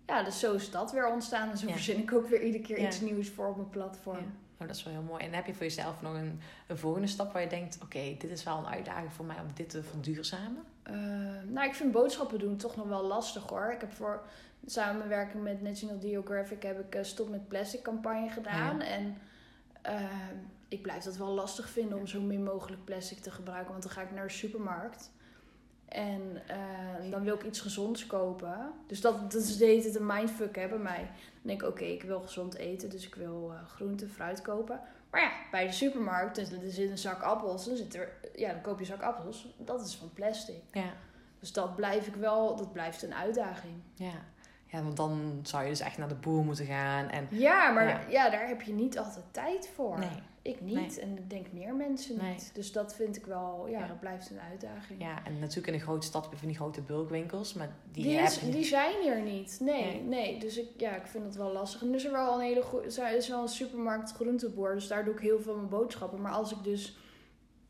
ja, dus zo is dat weer ontstaan. En zo Ja. verzin ik ook weer iedere keer Ja. iets nieuws voor op mijn platform. Ja. Oh, dat is wel heel mooi. En heb je voor jezelf nog een, een volgende stap waar je denkt: oké, dit is wel een uitdaging voor mij om dit te verduurzamen? Eh, nou, ik vind boodschappen doen toch nog wel lastig hoor. Ik heb voor samenwerking met National Geographic heb ik eh, Stop met Plastic campagne gedaan. En eh, ik blijf dat wel lastig vinden om zo min mogelijk plastic te gebruiken. Want dan ga ik naar de supermarkt. En eh, dan wil ik iets gezonds kopen. Dus dat, dat is de hele tijd een mindfuck hè, bij mij. Dan denk ik, oké, ik wil gezond eten. Dus ik wil eh, groente, fruit kopen. Maar ja, bij de supermarkt, dus er zit een zak appels. Dan, zit er, ja, dan koop je een zak appels. Dat is van plastic. Ja. Dus dat blijf ik wel, dat blijft een uitdaging. Ja. ja, want dan zou je dus echt naar de boer moeten gaan. En Ja, maar Ja. ja. daar heb je niet altijd tijd voor. nee, Ik niet en ik denk meer mensen Nee. niet. Dus dat vind ik wel, ja, Ja. dat blijft een uitdaging. ja, en natuurlijk in een grote stad heb je van die grote bulkwinkels, maar die, Die, is, die zijn er niet. Nee, Nee. nee. Dus ik, ja, ik vind dat wel lastig. En er is er wel een hele goede. Er is wel een supermarkt groenteboer. Dus daar doe ik heel veel mijn boodschappen. Maar als ik dus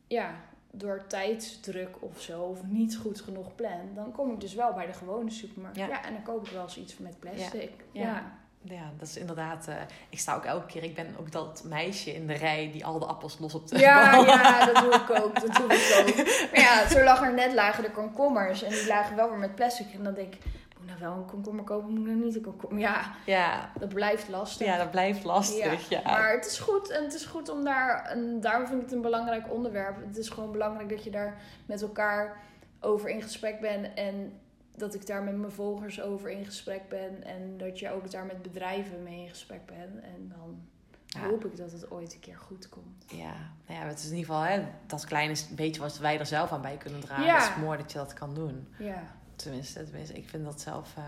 ja, door tijdsdruk of zo, of niet goed genoeg plan, dan kom ik dus wel bij de gewone supermarkt. Ja. Ja, en dan koop ik wel eens iets met plastic. Ja. Ja. Ja, dat is inderdaad. eh, ik sta ook elke keer. Ik ben ook dat meisje in de rij die al de appels los op de Ja, ja, dat doe ik ook. Dat doe ik ook. Maar ja, zo lag er net lagen de komkommers. En die lagen wel weer met plastic. En dan denk ik, moet ik nou wel een komkommer kopen? Moet ik nou niet een komkommer? Ja, ja, dat blijft lastig. ja, dat blijft lastig. Ja, Maar het is goed. En het is goed om daar... En daarom vind ik het een belangrijk onderwerp. Het is gewoon belangrijk dat je daar met elkaar over in gesprek bent. En dat ik daar met mijn volgers over in gesprek ben. En dat je ook daar met bedrijven mee in gesprek bent. En dan Ja. hoop ik dat het ooit een keer goed komt. Ja, nou ja, het is in ieder geval hè, dat kleine beetje wat wij er zelf aan bij kunnen dragen. Ja. Het is mooi dat je dat kan doen. Ja. Tenminste, tenminste ik vind dat zelf. eh,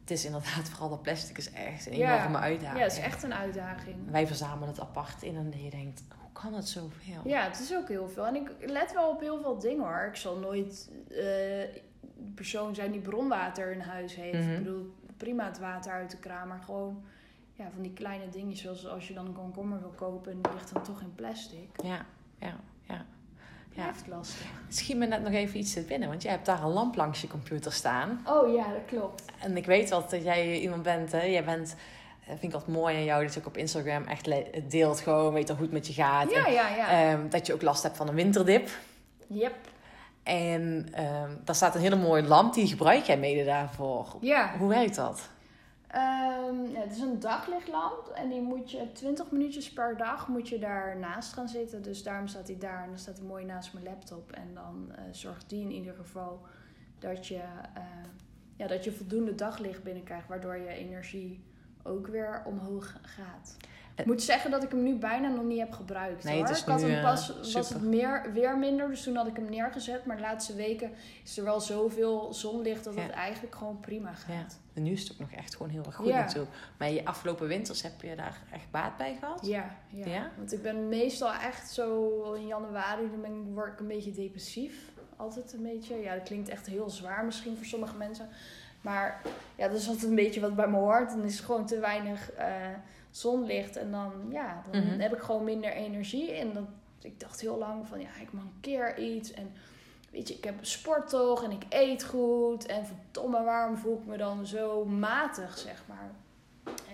het is inderdaad vooral dat plastic is echt een Ja. enorme uitdaging. Ja, het is echt een uitdaging. Wij verzamelen het apart in en je denkt, hoe kan het zoveel? Ja, het is ook heel veel. En ik let wel op heel veel dingen hoor. Ik zal nooit eh persoon zijn die bronwater in huis heeft. Mhm. Ik bedoel, prima het water uit de kraan, maar gewoon ja, van die kleine dingetjes. Zoals als je dan een komkommer wil kopen en die ligt dan toch in plastic. Ja, ja, ja. Ja. Blijft lastig. Schiet me net nog even iets te binnen, want jij hebt daar een lamp langs je computer staan. Oh ja, dat klopt. En ik weet wel dat jij iemand bent, hè? Jij bent, eh, vind ik altijd mooi aan jou, dat je ook op Instagram echt deelt gewoon, weet hoe het met je gaat. Ja, En, ja, ja. ehm, dat je ook last hebt van een winterdip. yep. En ehm, daar staat een hele mooie lamp, die gebruik jij mede daarvoor. Ja. Hoe werkt dat? Ehm, ja, het is een daglichtlamp en die moet je 20 minuutjes per dag moet je daarnaast gaan zitten. Dus daarom staat hij daar en dan staat hij mooi naast mijn laptop. En dan eh, zorgt die in ieder geval dat je, eh, ja, dat je voldoende daglicht binnenkrijgt, waardoor je energie ook weer omhoog gaat. Ik moet zeggen dat ik hem nu bijna nog niet heb gebruikt. Nee, hoor. het is ik had nu, hem eh, pas was het meer, weer minder, dus toen had ik hem neergezet. Maar de laatste weken is er wel zoveel zonlicht dat Ja. het eigenlijk gewoon prima gaat. Ja. En nu is het ook nog echt gewoon heel erg goed Ja. natuurlijk. Maar je afgelopen winters heb je daar echt baat bij gehad? Ja, ja. Want ik ben meestal echt zo in januari, dan ben ik, word ik een beetje depressief. Altijd een beetje. Ja, dat klinkt echt heel zwaar misschien voor sommige mensen. Maar ja, dat is altijd een beetje wat bij me hoort. Dan is er gewoon te weinig eh, zonlicht. En dan, ja, dan Mhm. heb ik gewoon minder energie. En dat, ik dacht heel lang van, ja, ik mankeer iets. En weet je, ik heb sport toch en ik eet goed. En verdomme, waarom voel ik me dan zo matig, zeg maar.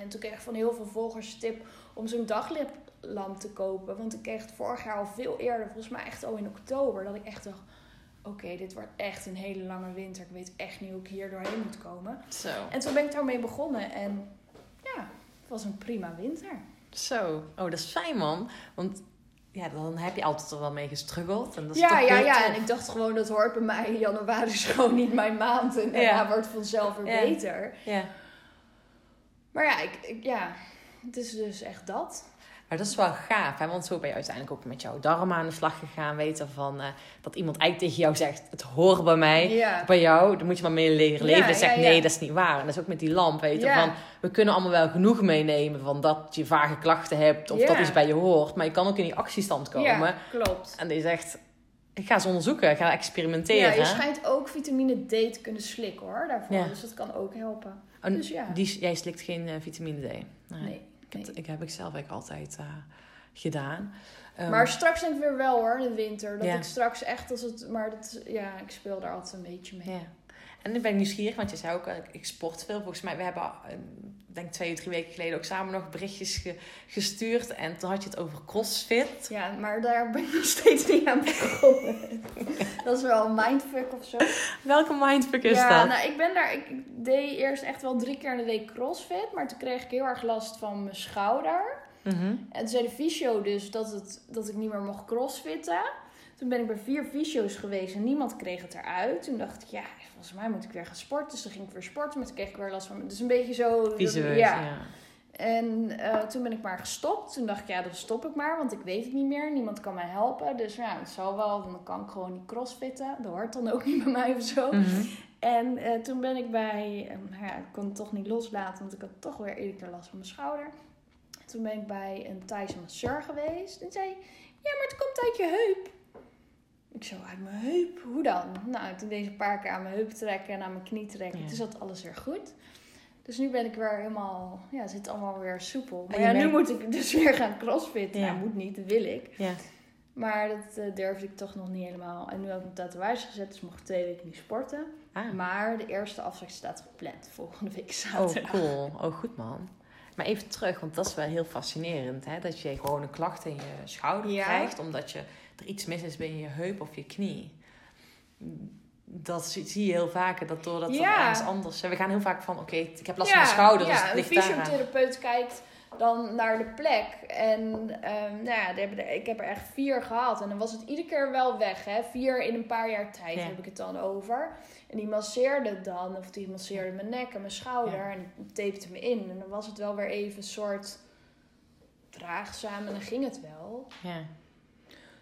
En toen kreeg ik van heel veel volgers tip om zo'n daglichtlamp te kopen. Want ik kreeg het vorig jaar al veel eerder, volgens mij echt al in oktober, dat ik echt dacht... Oké, dit wordt echt een hele lange winter. Ik weet echt niet hoe ik hier doorheen moet komen. Zo. En toen ben ik daarmee begonnen. En het was een prima winter. Zo. Oh, dat is fijn man. Want ja, dan heb je altijd er wel mee gestruggeld. En dat is ja, toch ja, ja. tof. En ik dacht gewoon, dat hoort bij mij. Januari is gewoon niet mijn maand. En Ja. wordt het vanzelf weer Ja. beter. Ja. Maar ja, ik, ik- ja, het is dus echt dat. Maar dat is wel gaaf, hè? want zo ben je uiteindelijk ook met jouw darmen aan de slag gegaan. Weten van, eh, dat iemand eigenlijk tegen jou zegt, het hoort bij mij. Ja. Bij jou, daar moet je maar mee leren leven. Ja, en zegt, ja, nee, dat is niet waar. En dat is ook met die lamp. Ja. Van, we kunnen allemaal wel genoeg meenemen van dat je vage klachten hebt. Of dat iets bij je hoort. Maar je kan ook in die actiestand komen. Ja, klopt. En die zegt, ik ga eens onderzoeken, ik ga experimenteren. Ja, je schijnt ook vitamine D te kunnen slikken hoor, daarvoor. Ja. Dus dat kan ook helpen. En dus ja. die, jij slikt geen eh, vitamine D? Nee. Nee. Nee. ik heb ik zelf eigenlijk altijd. eh, gedaan. Ehm, maar straks denk ik weer wel hoor, in de winter. Dat Ja. ik straks echt als het... Maar dat, ja, ik speel daar altijd een beetje mee. Ja. En nu ben ik nieuwsgierig, want je zei ook, eh, ik sport veel. Volgens mij, we hebben, eh, denk twee of drie weken geleden ook samen nog berichtjes ge- gestuurd. En toen had je het over crossfit. Ja, maar daar ben ik nog steeds niet aan begonnen. dat is wel een mindfuck of zo. Welke mindfuck is ja, dat? nou, ik ben daar. Ik deed eerst echt wel drie keer in de week crossfit. Maar toen kreeg ik heel erg last van mijn schouder. Mhm. En toen zei de fysio dus dat, het, dat ik niet meer mocht crossfitten. Toen ben ik bij vier fysio's geweest en niemand kreeg het eruit. Toen dacht ik, ja, volgens mij moet ik weer gaan sporten. Dus toen ging ik weer sporten, maar toen kreeg ik weer last van... Dus een beetje zo... Ja. ja. En eh, toen ben ik maar gestopt. Toen dacht ik, ja, dan stop ik maar, want ik weet het niet meer. Niemand kan mij helpen. Dus ja, het zal wel, dan kan ik gewoon niet crossfitten. Dat hoort dan ook niet bij mij of zo. Mhm. En eh, toen ben ik bij, nou ja, ik kon het toch niet loslaten, want ik had toch weer iedere keer last van mijn schouder. Toen ben ik bij een Thaise masseur geweest. En zei, ja, maar het komt uit je heup. Ik zo, uit mijn heup? Hoe dan? Nou, toen deed ze een paar keer aan mijn heup trekken en aan mijn knie trekken. Ja. Toen zat alles weer goed. Dus nu ben ik weer helemaal, ja, het zit allemaal weer soepel. Maar ja, nu moet ik dus weer gaan crossfitten. Ja. Nou, moet niet, dat wil ik. Ja. Maar dat eh, durfde ik toch nog niet helemaal. En nu heb ik een tatoeage gezet, dus mocht ik twee weken niet sporten. Ah. Maar de eerste afspraak staat gepland volgende week Oh, zaterdag. cool. Oh, goed man. Maar even terug, want dat is wel heel fascinerend. Hè? Dat je gewoon een klacht in je schouder Ja. krijgt. Omdat je, er iets mis is bij je heup of je knie. Dat zie, je heel vaker. Dat doordat Ja. ergens anders... We gaan heel vaak van, oké, ik heb last van mijn schouder. ja, dus een fysiotherapeut kijkt dan naar de plek. En ehm, nou ja, ik heb er echt vier gehad. En dan was het iedere keer wel weg. Hè? Vier in een paar jaar tijd Ja. heb ik het dan over. En die masseerde dan, of die masseerde mijn nek en mijn schouder. Ja. En tapte me in. En dan was het wel weer even een soort draagzaam. En dan ging het wel. Ja,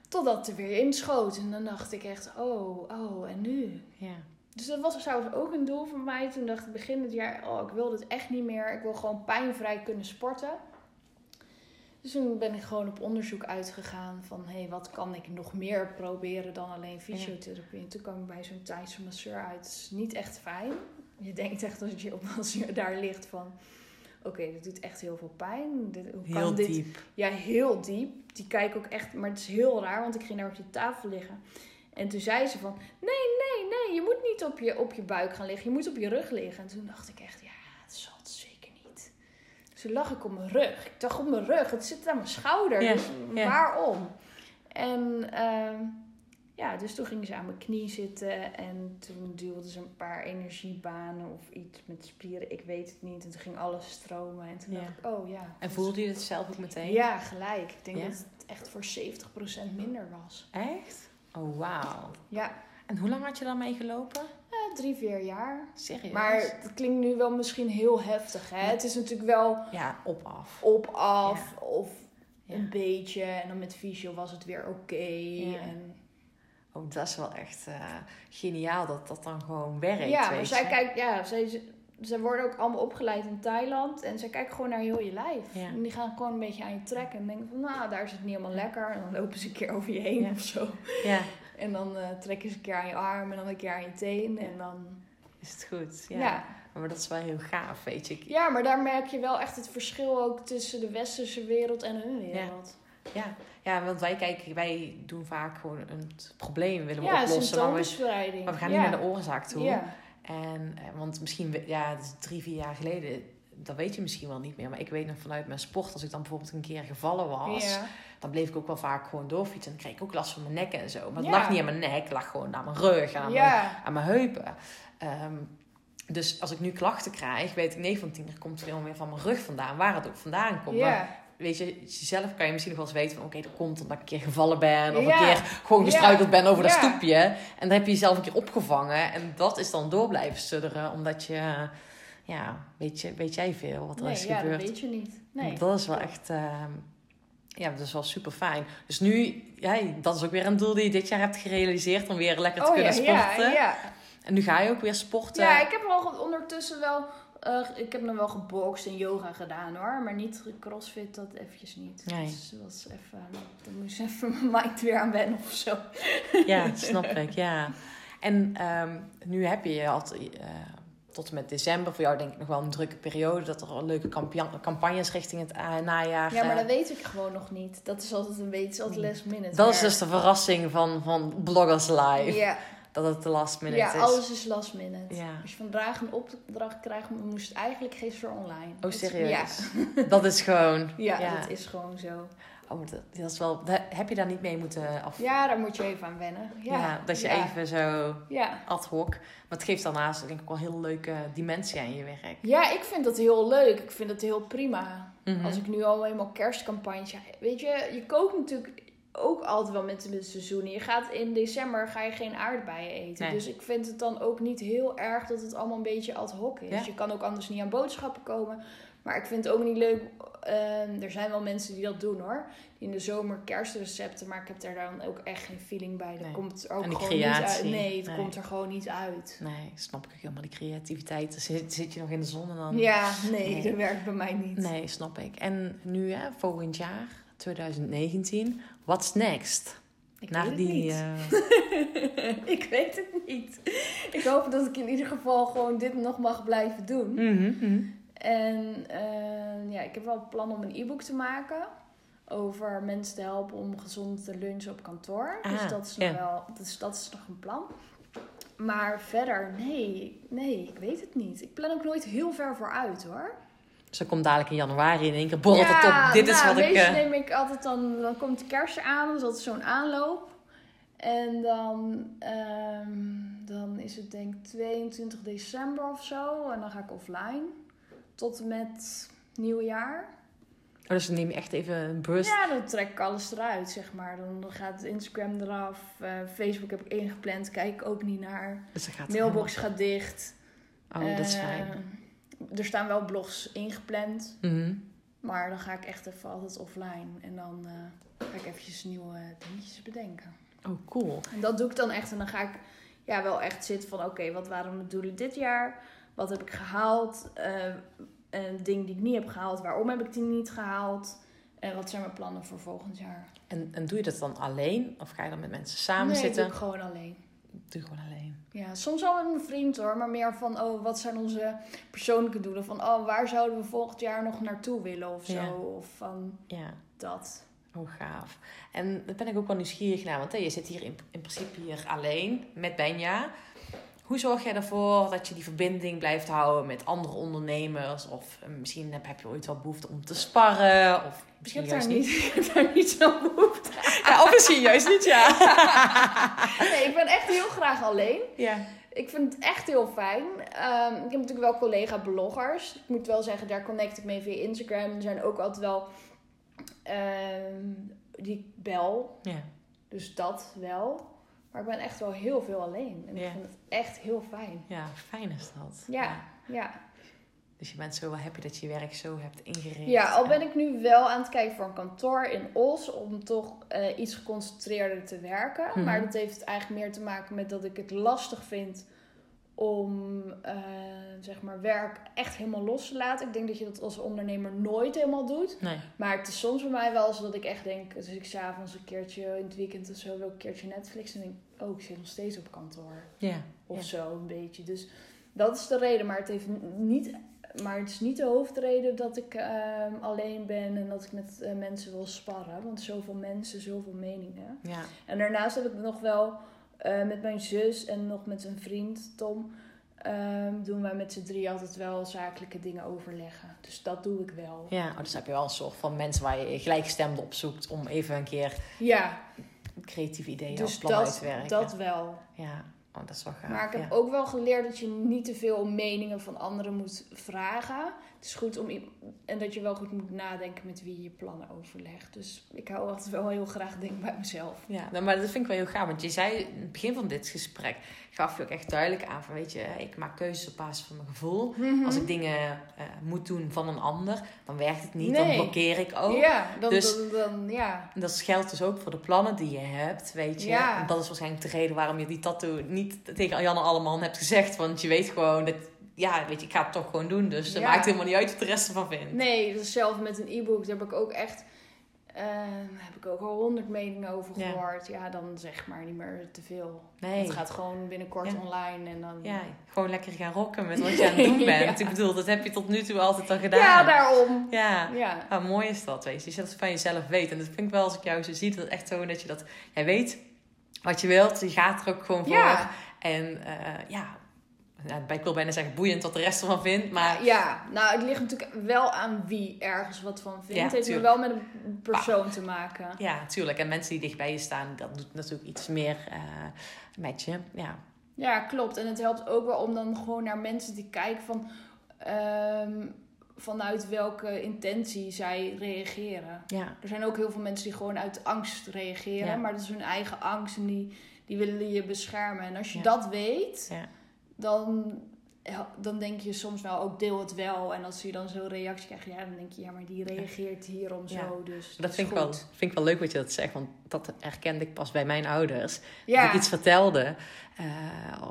Totdat het er weer inschoot. En dan dacht ik echt, oh, oh, en nu? ja. Dus dat was trouwens ook een doel van mij. Toen dacht ik begin het jaar, oh, ik wil dit echt niet meer. Ik wil gewoon pijnvrij kunnen sporten. Dus toen ben ik gewoon op onderzoek uitgegaan van, hé, hey, wat kan ik nog meer proberen dan alleen fysiotherapie? En toen kwam ik bij zo'n Thaise masseur uit. Het is niet echt fijn. Je denkt echt als je, op, je daar ligt van, oké, dit doet echt heel veel pijn. Dit, hoe kan Heel dit diep. ja, heel diep. Die kijken ook echt, maar het is heel raar, want ik ging daar op die tafel liggen. En toen zei ze van, nee, nee, nee, je moet niet op je, op je buik gaan liggen, je moet op je rug liggen. En toen dacht ik echt, ja, het zal het zeker niet. Dus toen lag ik op mijn rug. Ik dacht op mijn rug, het zit aan mijn schouder, Ja, dus ja. waarom? En ehm, ja, dus toen gingen ze aan mijn knie zitten en toen duwden ze een paar energiebanen of iets met spieren, ik weet het niet. En toen ging alles stromen en toen Ja. dacht ik, oh ja. En voelde je het zelf ook meteen? Ja, gelijk. Ik denk Ja? dat het echt voor 70% minder was. Echt? Oh, wauw. Ja, En hoe lang had je daarmee gelopen? eh, drie, vier jaar. Serieus? Maar het klinkt nu wel misschien heel heftig. Hè? Het is natuurlijk wel Ja, op af. op, af of een beetje. En dan met fysio was het weer oké. Ja. En... Oh, dat is wel echt eh, geniaal dat dat dan gewoon werkt. Ja, maar zij kijkt, ja, zij, ze- ze worden ook allemaal opgeleid in Thailand. En zij kijken gewoon naar heel je lijf. Ja. En die gaan gewoon een beetje aan je trekken. En denken van, nou, daar is het niet helemaal lekker. En dan lopen ze een keer over je heen Ja. of zo. Ja, En dan eh, trekken ze een keer aan je arm en dan een keer aan je teen. En dan, is het goed. Ja. ja. Maar dat is wel heel gaaf, weet je. Ja, maar daar merk je wel echt het verschil ook tussen de westerse wereld en hun wereld. Ja. ja, want wij kijken, wij doen vaak gewoon een probleem willen we Ja, oplossen. Maar we, maar we gaan ja. niet naar de oorzaak toe. Ja. En, eh, want misschien, ja, het is drie, vier jaar geleden, dat weet je misschien wel niet meer. Maar ik weet nog vanuit mijn sport, als ik dan bijvoorbeeld een keer gevallen was, Ja. dan bleef ik ook wel vaak gewoon doorfietsen. En dan kreeg ik ook last van mijn nek en zo. Maar het Ja. lag niet aan mijn nek, het lag gewoon aan mijn rug en aan, mijn, Ja. aan mijn heupen. Ehm, dus als ik nu klachten krijg, weet ik 9 van 10 er komt veel meer van mijn rug vandaan. Waar het ook vandaan komt. Maar Ja. Weet je, zelf kan je misschien nog wel eens weten van... Oké, dat komt omdat ik een keer gevallen ben. Of Ja. een keer gewoon gestruikeld ben over dat Ja. stoepje. En dan heb je jezelf een keer opgevangen. En dat is dan door blijven sudderen. Omdat je... Ja, weet, je, weet jij veel wat er Nee, is ja, gebeurd. dat weet je niet. Nee. Dat is wel echt... ehm, ja, dat is wel super fijn. Dus nu, ja, dat is ook weer een doel die je dit jaar hebt gerealiseerd. Om weer lekker te Oh ja, kunnen ja, sporten. ja. En nu ga je ook weer sporten. Ja, ik heb wel ge- ondertussen wel... ik heb nog wel gebokst en yoga gedaan hoor. Maar niet crossfit, dat eventjes niet. Nee. Dus dat was even... Dan moest ik even mijn mind weer aan wennen of zo. Ja, snap ik, ja. En ehm, nu heb je al, eh, tot en met december. Voor jou denk ik nog wel een drukke periode. Dat er al leuke campa- campagnes richting het eh, najaar. Ja, maar dat weet ik gewoon nog niet. Dat is altijd een beetje, altijd last minute. dat is dus de verrassing van, van Bloggers Live. Ja, Dat het de last minute ja is. alles is last minute. Ja. Als je vandaag een opdracht krijgt, moest het eigenlijk gisteren online. Oh, Dat serieus? Ja, Dat is gewoon... ja, Ja. dat is gewoon zo. Oh, dat, dat is wel... Heb je daar niet mee moeten af... Ja, daar moet je even aan wennen. Ja, Ja, dat je ja. even zo Ja. ad hoc... Maar het geeft daarnaast denk ik wel een heel leuke dimensie aan je werk. ja, ik vind dat heel leuk. Ik vind het heel prima. Mhm. Als ik nu al eenmaal kerstcampagnes... Ja, weet je, je kookt natuurlijk ook altijd wel met de seizoenen. Je gaat in december ga je geen aardbeien eten. Nee. Dus ik vind het dan ook niet heel erg dat het allemaal een beetje ad hoc is. Ja. Je kan ook anders niet aan boodschappen komen. Maar ik vind het ook niet leuk. ehm, er zijn wel mensen die dat doen hoor. Die in de zomer kerstrecepten. Maar ik heb daar dan ook echt geen feeling bij. Dat Nee. komt er ook gewoon niet uit. Nee, het Nee. komt er gewoon niet uit. Nee, snap ik helemaal. Die creativiteit. Dan zit, zit je nog in de zon en dan... Ja, nee, Nee. dat werkt bij mij niet. Nee, snap ik. En nu, hè, volgend jaar, 2019, what's next? Ik weet het die... niet. eh, ik weet het niet. Ik hoop dat ik in ieder geval gewoon dit nog mag blijven doen. mhm, mhm. En eh, ja, ik heb wel het plan om een e-book te maken. Over mensen te helpen om gezond te lunchen op kantoor. Ah, dus dat is nog wel, dus dat is nog een plan. Maar verder, nee, nee, ik weet het niet. Ik plan ook nooit heel ver vooruit hoor. Dus dan komt dadelijk in januari in één keer borrelt het op. Dit is nou, wat ik... meestal eh, neem ik altijd dan, dan komt de kerst aan, dus dat is zo'n aanloop. En dan, ehm, dan is het denk ik 22 december of zo. En dan ga ik offline. Tot en met nieuwjaar. Oh, dus dan neem je echt even een burst. Ja, dan trek ik alles eruit, zeg maar. Dan, gaat Instagram eraf. eh, Facebook heb ik ingepland, kijk ik ook niet naar. Dus gaat Mailbox gaat dicht. Oh, dat is Eh, fijn. Er staan wel blogs ingepland. Mhm. Maar dan ga ik echt even altijd offline. En dan eh, ga ik eventjes nieuwe dingetjes bedenken. Oh, cool. En dat doe ik dan echt. En dan ga ik ja, wel echt zitten van... Oké, wat waren mijn doelen dit jaar? Wat heb ik gehaald? Eh een ding die ik niet heb gehaald. Waarom heb ik die niet gehaald? En wat zijn mijn plannen voor volgend jaar? En, en doe je dat dan alleen? Of ga je dan met mensen samen nee, zitten? doe ik gewoon alleen. Doe je gewoon alleen. Ja, soms wel met mijn vriend hoor. Maar meer van, oh, wat zijn onze persoonlijke doelen? Van, oh, waar zouden we volgend jaar nog naartoe willen of zo? Ja. Of van Ja. dat. Oh, gaaf. En daar ben ik ook wel nieuwsgierig naar. Want hè, je zit hier in, in principe hier alleen met Benja. Hoe zorg jij ervoor dat je die verbinding blijft houden met andere ondernemers? Of eh, misschien heb, heb je ooit wel behoefte om te sparren? Of Ik misschien heb, juist niet, ik heb daar niet zo behoefte Ja, of misschien juist niet, ja. Nee, ik ben echt heel graag alleen. ja. Ik vind het echt heel fijn. Ehm, ik heb natuurlijk wel collega-bloggers. Ik moet wel zeggen, daar connect ik mee via Instagram. Er zijn ook altijd wel ehm, die ik bel. Ja. Dus dat wel. Maar ik ben echt wel heel veel alleen. En Ja. ik vind het echt heel fijn. ja, fijn is dat. Ja, ja. Dus je bent zo wel happy dat je je werk zo hebt ingericht. Ja, al ben ik nu wel aan het kijken voor een kantoor in Os om toch eh, iets geconcentreerder te werken. Mhm. Maar dat heeft eigenlijk meer te maken met dat ik het lastig vind om eh, zeg maar werk echt helemaal los te laten. Ik denk dat je dat als ondernemer nooit helemaal doet. Nee. Maar het is soms bij mij wel zo dat ik echt denk, dus ik s'avonds een keertje in het weekend of zo wil een keertje Netflix en denk, oh, ik zit nog steeds op kantoor. Ja. Of Ja. zo, een beetje. Dus dat is de reden. Maar het, heeft niet, maar het is niet de hoofdreden dat ik ehm, alleen ben en dat ik met eh, mensen wil sparren. Want zoveel mensen, zoveel meningen. Ja. En daarnaast heb ik nog wel eh, met mijn zus en nog met een vriend, Tom, ehm, doen wij met z'n drie altijd wel zakelijke dingen overleggen. Dus dat doe ik wel. Ja, oh, dus heb je wel een soort van mensen waar je gelijkgestemde op zoekt om even een keer Ja, creatieve ideeën dus of plannen uit te werken. dat wel. Ja, oh, dat is wel gaaf. Maar ik heb ja. ook wel geleerd dat je niet te veel meningen van anderen moet vragen. Het is goed om en dat je wel goed moet nadenken met wie je je plannen overlegt. Dus ik hou altijd wel heel graag dingen bij mezelf. Ja, nou, maar dat vind ik wel heel gaaf. Want je zei in het begin van dit gesprek, gaf je ook echt duidelijk aan van, weet je, ik maak keuzes op basis van mijn gevoel. Als ik dingen eh, moet doen van een ander, dan werkt het niet, dan blokkeer ik ook. Ja, dan, Dus- dan, dan- ja. En dat geldt dus ook voor de plannen die je hebt, weet je. Ja. En dat is waarschijnlijk de reden waarom je die tattoo niet tegen Janne Alleman hebt gezegd. Want je weet gewoon dat, ja, weet je, ik ga het toch gewoon doen. Dus het Ja. maakt helemaal niet uit wat de rest ervan vindt. Nee, dus zelf met een e-book, daar heb ik ook echt... Ehm, heb ik ook al honderd meningen over gehoord. Ja, dan zeg maar niet meer te veel. Nee. Het gaat gewoon binnenkort Ja. online en dan... Ja, gewoon lekker gaan rocken met wat je aan het doen bent. Ja. Ik bedoel, dat heb je tot nu toe altijd al gedaan. Ja, daarom. Ja. Ja. Nou, mooi is dat, weet je. Als je dat van jezelf weet. En dat vind ik wel, als ik jou zo zie, dat echt zo dat je dat... Jij weet wat je wilt, je gaat er ook gewoon voor. Ja. En eh, ja, ja, ik wil bijna zeggen boeiend wat de rest ervan vindt. Maar ja, nou, het ligt natuurlijk wel aan wie ergens wat van vindt. Ja, het heeft wel met een persoon te maken. ja, natuurlijk. En mensen die dicht bij je staan, dat doet natuurlijk iets meer eh, met je. Ja, Ja, klopt. En het helpt ook wel om dan gewoon naar mensen te kijken van... ehm, vanuit welke intentie zij reageren. ja, Er zijn ook heel veel mensen die gewoon uit angst reageren. Ja. Maar dat is hun eigen angst en die, die willen je beschermen. En als je Ja. dat weet, ja. dan, dan denk je soms wel ook deel het wel. En als je dan zo'n reactie krijgt, ja, dan denk je, ja, maar die reageert hierom Ja. zo. Dus Dat vind ik, wel, vind ik wel leuk wat je dat zegt, want dat herkende ik pas bij mijn ouders. Ja. Dat ik iets vertelde. eh,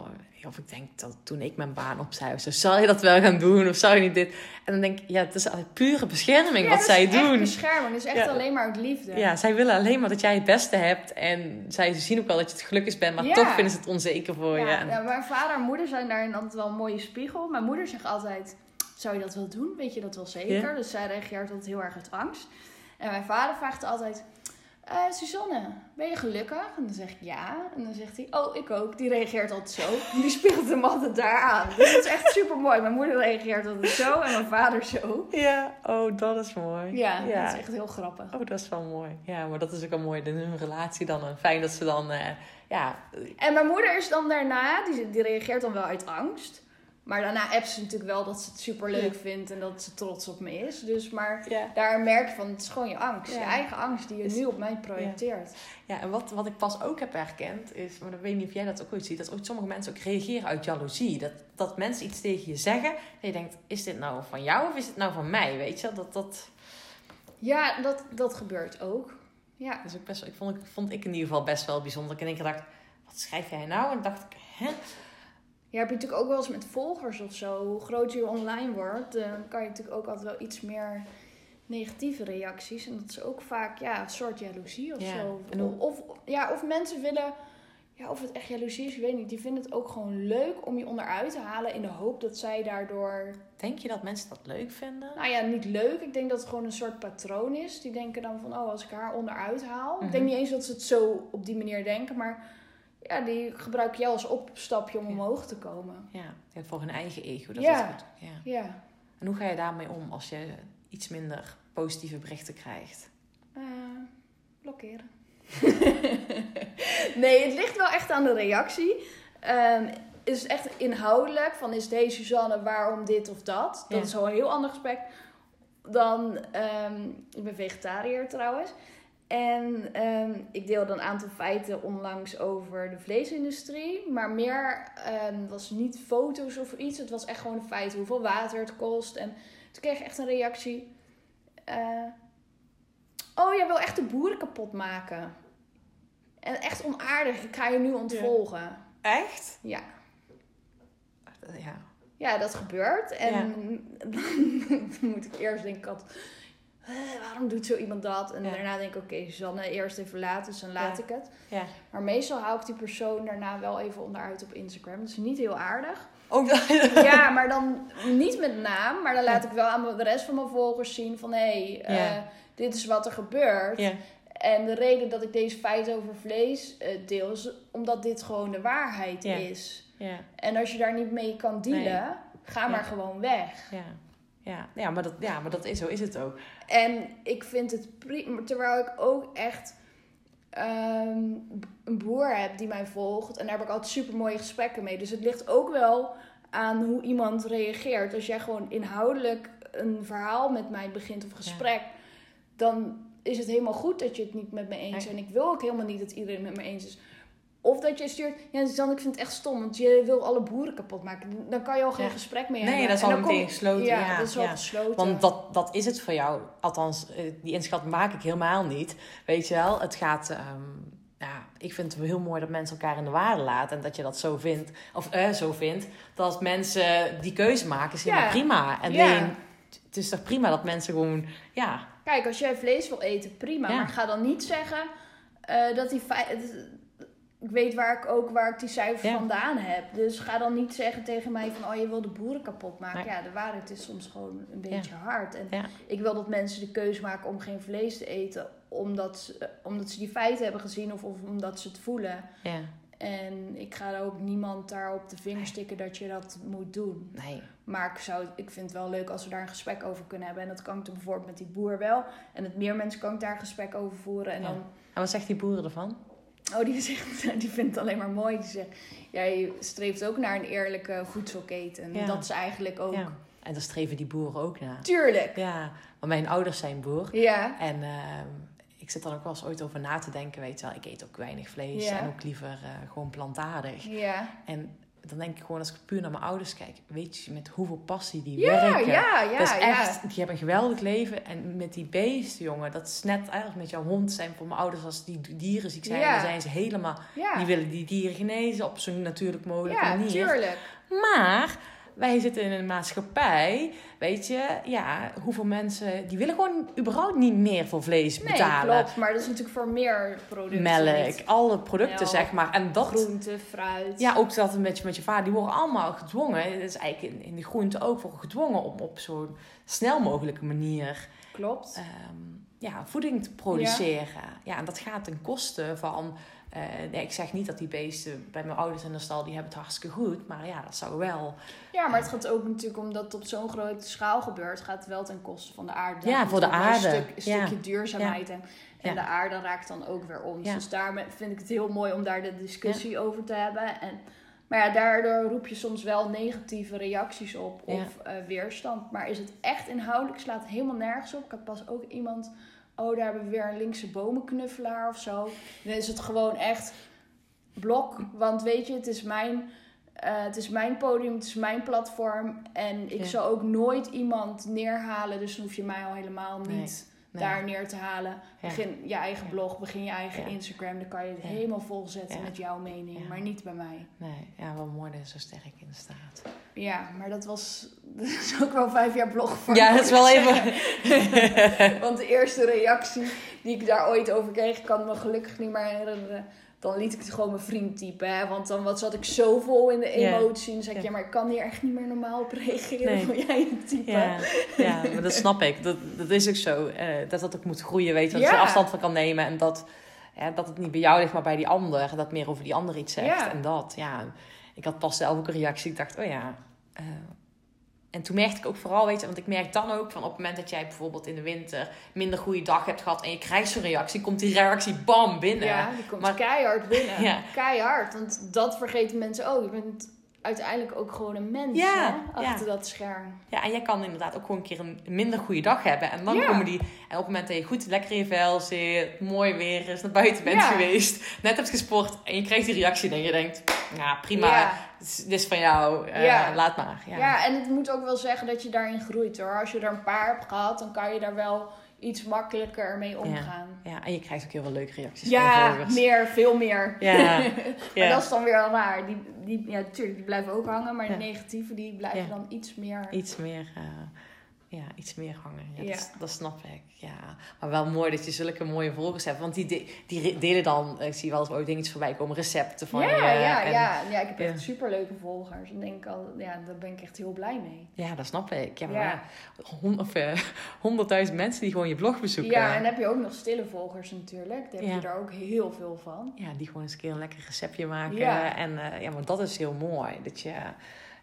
of ik denk dat toen ik mijn baan opzij of zo, zal je dat wel gaan doen of zou je niet dit? En dan denk ik, ja, het is altijd pure bescherming Ja, wat zij is echt doen. bescherming. Dat is echt Ja. alleen maar uit liefde. Ja, zij willen alleen maar dat jij het beste hebt. En zij zien ook wel dat je het gelukkig bent, maar Ja. toch vinden ze het onzeker voor je. Ja, ja, mijn vader en moeder zijn daarin altijd wel een mooie spiegel. Mijn moeder zegt altijd, zou je dat wel doen? Weet je dat wel zeker? Ja. Dus zij reageert altijd heel erg uit angst. En mijn vader vraagt altijd, eh, Suzanne, ben je gelukkig? En dan zeg ik ja. En dan zegt hij, oh, ik ook. Die reageert altijd zo. Die spiegelt hem altijd daar aan. Dus dat is echt super mooi. Mijn moeder reageert altijd zo en mijn vader zo. Ja, oh, dat is mooi. Ja, dat is echt heel grappig. Oh, dat is wel mooi. Ja, maar dat is ook wel mooi in hun relatie dan. En fijn dat ze dan, eh, ja, En mijn moeder is dan daarna, die, die reageert dan wel uit angst. Maar daarna appt ze natuurlijk wel dat ze het super leuk Ja. vindt en dat ze trots op me is. Dus, maar ja. daar merk je van, het is gewoon je angst. Ja. Je eigen angst die je nu op mij projecteert. Ja, en wat, wat ik pas ook heb herkend is, maar ik weet niet of jij dat ook ooit ziet, dat sommige mensen ook reageren uit jaloezie. Dat, dat mensen iets tegen je zeggen en je denkt, is dit nou van jou of is dit nou van mij? Weet je, dat, dat, Ja, dat, dat gebeurt ook. Ja. is ook best, wel- ik vond, ik vond ik in ieder geval best wel bijzonder. Ik in één keer dacht, wat schrijf jij nou? En dacht ik, hè? Je hebt natuurlijk ook wel eens met volgers of zo. Hoe groter je online wordt, dan kan je natuurlijk ook altijd wel iets meer negatieve reacties. En dat is ook vaak ja, een soort jaloezie of Ja, zo. hoe- Of, ja, of mensen willen, ja, of het echt jaloezie is, ik weet niet. Die vinden het ook gewoon leuk om je onderuit te halen in de hoop dat zij daardoor... Denk je dat mensen dat leuk vinden? Nou ja, niet leuk. Ik denk dat het gewoon een soort patroon is. Die denken dan van, oh, als ik haar onderuit haal. Mhm. Ik denk niet eens dat ze het zo op die manier denken, maar... Ja, die gebruiken jou als opstapje om Ja. omhoog te komen. Ja, ja, voor hun eigen ego. Dat Ja. is goed. Ja. Ja. En hoe ga je daarmee om als je iets minder positieve berichten krijgt? Eh, blokkeren. nee, het ligt wel echt aan de reactie. Ehm, is het echt inhoudelijk van is deze Suzanne waarom dit of dat? Dat is wel een heel ander gesprek dan. ehm, ik ben vegetariër trouwens. En ehm, ik deelde een aantal feiten onlangs over de vleesindustrie. Maar meer ehm, was niet foto's of iets. Het was echt gewoon een feit hoeveel water het kost. En toen kreeg ik echt een reactie. eh, oh, jij wil echt de boeren kapot maken. En echt onaardig. Ik ga je nu ontvolgen. Echt? Ja. Ja. Ja, dat gebeurt. En dan moet ik eerst denken, had, "Eh, waarom doet zo iemand dat? En Ja. daarna denk ik, oké, Suzanne, eerst even laten, dus dan laat Ja. ik het. Ja. Maar meestal hou ik die persoon daarna wel even onderuit op Instagram. Dat is niet heel aardig. Ook dat. ja, maar dan niet met naam, maar dan laat ik wel aan de rest van mijn volgers zien van... hé, hey, eh, dit is wat er gebeurt. Ja. En de reden dat ik deze feiten over vlees eh, deel... is omdat dit gewoon de waarheid is. Ja. En als je daar niet mee kan dealen, ga maar gewoon weg. Ja. Ja. Ja, maar dat, ja, maar dat is zo is het ook. En ik vind het prima, terwijl ik ook echt ehm, een boer heb die mij volgt. En daar heb ik altijd super mooie gesprekken mee. Dus het ligt ook wel aan hoe iemand reageert. Als jij gewoon inhoudelijk een verhaal met mij begint of gesprek, dan is het helemaal goed dat je het niet met me eens is. En ik wil ook helemaal niet dat iedereen het met me eens is. Of dat je stuurt, ja, Suzanne, ik vind het echt stom, want je wil alle boeren kapot maken. Dan kan je al geen Ja. gesprek meer Nee, hebben. dat is al meteen kom- gesloten, Ja, ja, dat is al ja. gesloten. Want dat, dat is het voor jou. Althans, eh, die inschatting maak ik helemaal niet. Weet je wel, het gaat... ehm, ja, ik vind het wel heel mooi dat mensen elkaar in de waarde laten. En dat je dat zo vindt. Of eh, zo vindt. Dat mensen die keuze maken, is helemaal prima. En Ja. alleen, het is toch prima dat mensen gewoon, ja, Kijk, als jij vlees wil eten, prima. Maar ga dan niet zeggen eh, dat die... Ik weet waar ik ook waar ik die cijfers Ja. vandaan heb. Dus ga dan niet zeggen tegen mij van... Oh, je wil de boeren kapot maken. Nee. Ja, de waarheid is soms gewoon een beetje hard. En Ja. ik wil dat mensen de keuze maken om geen vlees te eten... omdat ze, omdat ze die feiten hebben gezien of, of omdat ze het voelen. ja, En ik ga ook niemand daar op de vinger stikken dat je dat moet doen. nee. Maar ik, zou, ik vind het wel leuk als we daar een gesprek over kunnen hebben. En dat kan ik dan bijvoorbeeld met die boer wel. En met meer mensen kan ik daar een gesprek over voeren. En dan, En wat zegt die boeren ervan? Oh, die, zegt, die vindt het alleen maar mooi. Die zegt, jij streeft ook naar een eerlijke voedselketen. Ja. Dat is eigenlijk ook... Ja. En daar streven die boeren ook naar. Tuurlijk. Ja, want mijn ouders zijn boer. Ja. En ehm, ik zit er ook wel eens ooit over na te denken, weet je wel. Ik eet ook weinig vlees Ja. en ook liever eh, gewoon plantaardig. Ja. En dan denk ik gewoon, als ik puur naar mijn ouders kijk, weet je met hoeveel passie die Ja, werken. ja, ja, dat is ja. echt, die hebben een geweldig leven. En met die beesten, jongen, dat is net eigenlijk met jouw hond zijn voor mijn ouders als die dieren ziek zijn. Ja. Dan zijn ze helemaal, Ja, die willen die dieren genezen op zo'n natuurlijk mogelijke ja manier. tuurlijk. Maar wij zitten in een maatschappij, weet je, ja, hoeveel mensen, die willen gewoon überhaupt niet meer voor vlees Nee, betalen. klopt. Maar dat is natuurlijk voor meer producten. Melk, niet alle producten, Melk, zeg maar. En dat, Groente, fruit. ja, ook dat een beetje met je vader, die worden allemaal gedwongen. Het is eigenlijk in, in de groente ook voor gedwongen om op zo'n snel mogelijke manier Klopt. ehm, ja, voeding te produceren. Ja. en dat gaat ten koste van. Eh, nee, ik zeg niet dat die beesten bij mijn ouders in de stal, die hebben het hartstikke goed. Maar ja, dat zou wel. Ja, maar het gaat ook natuurlijk omdat het op zo'n grote schaal gebeurt, gaat het wel ten koste van de aarde. Ja, voor de aarde. Een, stuk, een Ja. stukje duurzaamheid en, en Ja. de aarde raakt dan ook weer ons. Dus daar vind ik het heel mooi om daar de discussie over te hebben. En, maar ja, daardoor roep je soms wel negatieve reacties op of eh, weerstand. Maar is het echt inhoudelijk, slaat het helemaal nergens op. Ik had pas ook iemand, oh daar hebben we weer een linkse bomenknuffelaar of zo. Dan is het gewoon echt blok. Want weet je, het is mijn, eh, het is mijn podium, het is mijn platform. En ik Ja. zou ook nooit iemand neerhalen. Dus dan hoef je mij al helemaal niet Nee, daar neer te halen. Begin je eigen blog, begin je eigen. Instagram. Dan kan je het helemaal volzetten met jouw mening. Maar niet bij mij. Nee, ja, wel mooi dat zo sterk in staat. Ja, maar dat was dat is ook wel vijf jaar blog voor. Ja, dat is wel even. Want de eerste reactie die ik daar ooit over kreeg, kan me gelukkig niet meer herinneren. Dan liet ik het gewoon mijn vriend typen. Hè? Want dan wat zat ik zo vol in de emotie. En zei ik, Ja. maar ik kan hier echt niet meer normaal op reageren. Nee. Wil jij het typen? Ja, ja, maar dat snap ik. Dat, dat is ook zo. eh, dat dat ook moet groeien, weet je. Dat je er afstand van kan nemen. En dat, ja, dat het niet bij jou ligt, maar bij die ander. Dat meer over die ander iets zegt. En dat, ja. Ik had pas zelf ook een reactie. Ik dacht, oh ja. eh, en toen merkte ik ook vooral, weet je, want ik merk dan ook van op het moment dat jij bijvoorbeeld in de winter minder goede dag hebt gehad en je krijgt zo'n reactie, komt die reactie bam binnen. Ja, die komt Maar- keihard binnen. Ja. Keihard. Want dat vergeten mensen ook. Je bent uiteindelijk ook gewoon een mens Ja, hè? achter dat scherm. Ja, en jij kan inderdaad ook gewoon een keer een minder goede dag hebben. En dan Ja. komen die... En op het moment dat je goed lekker in je vel zit, mooi weer is, naar buiten bent geweest, net hebt gesport en je krijgt die reactie en je denkt, ja prima, dit, is, van jou, eh, laat maar. Ja. Ja. en het moet ook wel zeggen dat je daarin groeit hoor. Als je er een paar hebt gehad, dan kan je daar wel iets makkelijker mee omgaan. Ja, en je krijgt ook heel veel leuke reacties Ja, meer, veel meer. Ja, Maar ja. dat is dan weer raar. Die, die, ja, natuurlijk, die blijven ook hangen, maar Ja. de negatieve die blijven Ja. dan iets meer. Iets meer... eh, ja, iets meer hangen. Ja, Ja. Dat, dat snap ik. Ja. Maar wel mooi dat je zulke mooie volgers hebt. Want die, de- die delen dan, ik zie wel eens ooit dingetjes voorbij komen, recepten van ja, je. ja, en- ja, ja. Ik heb echt superleuke volgers. En denk ik al, ja, daar ben ik echt heel blij mee. Ja, dat snap ik. Ja, maar eh, honderdduizend mensen die gewoon je blog bezoeken. Ja, en dan heb je ook nog stille volgers natuurlijk. Daar heb je er ook heel veel van. Ja, die gewoon eens een keer een lekker receptje maken. Ja. En eh, ja, maar dat is heel mooi. Dat je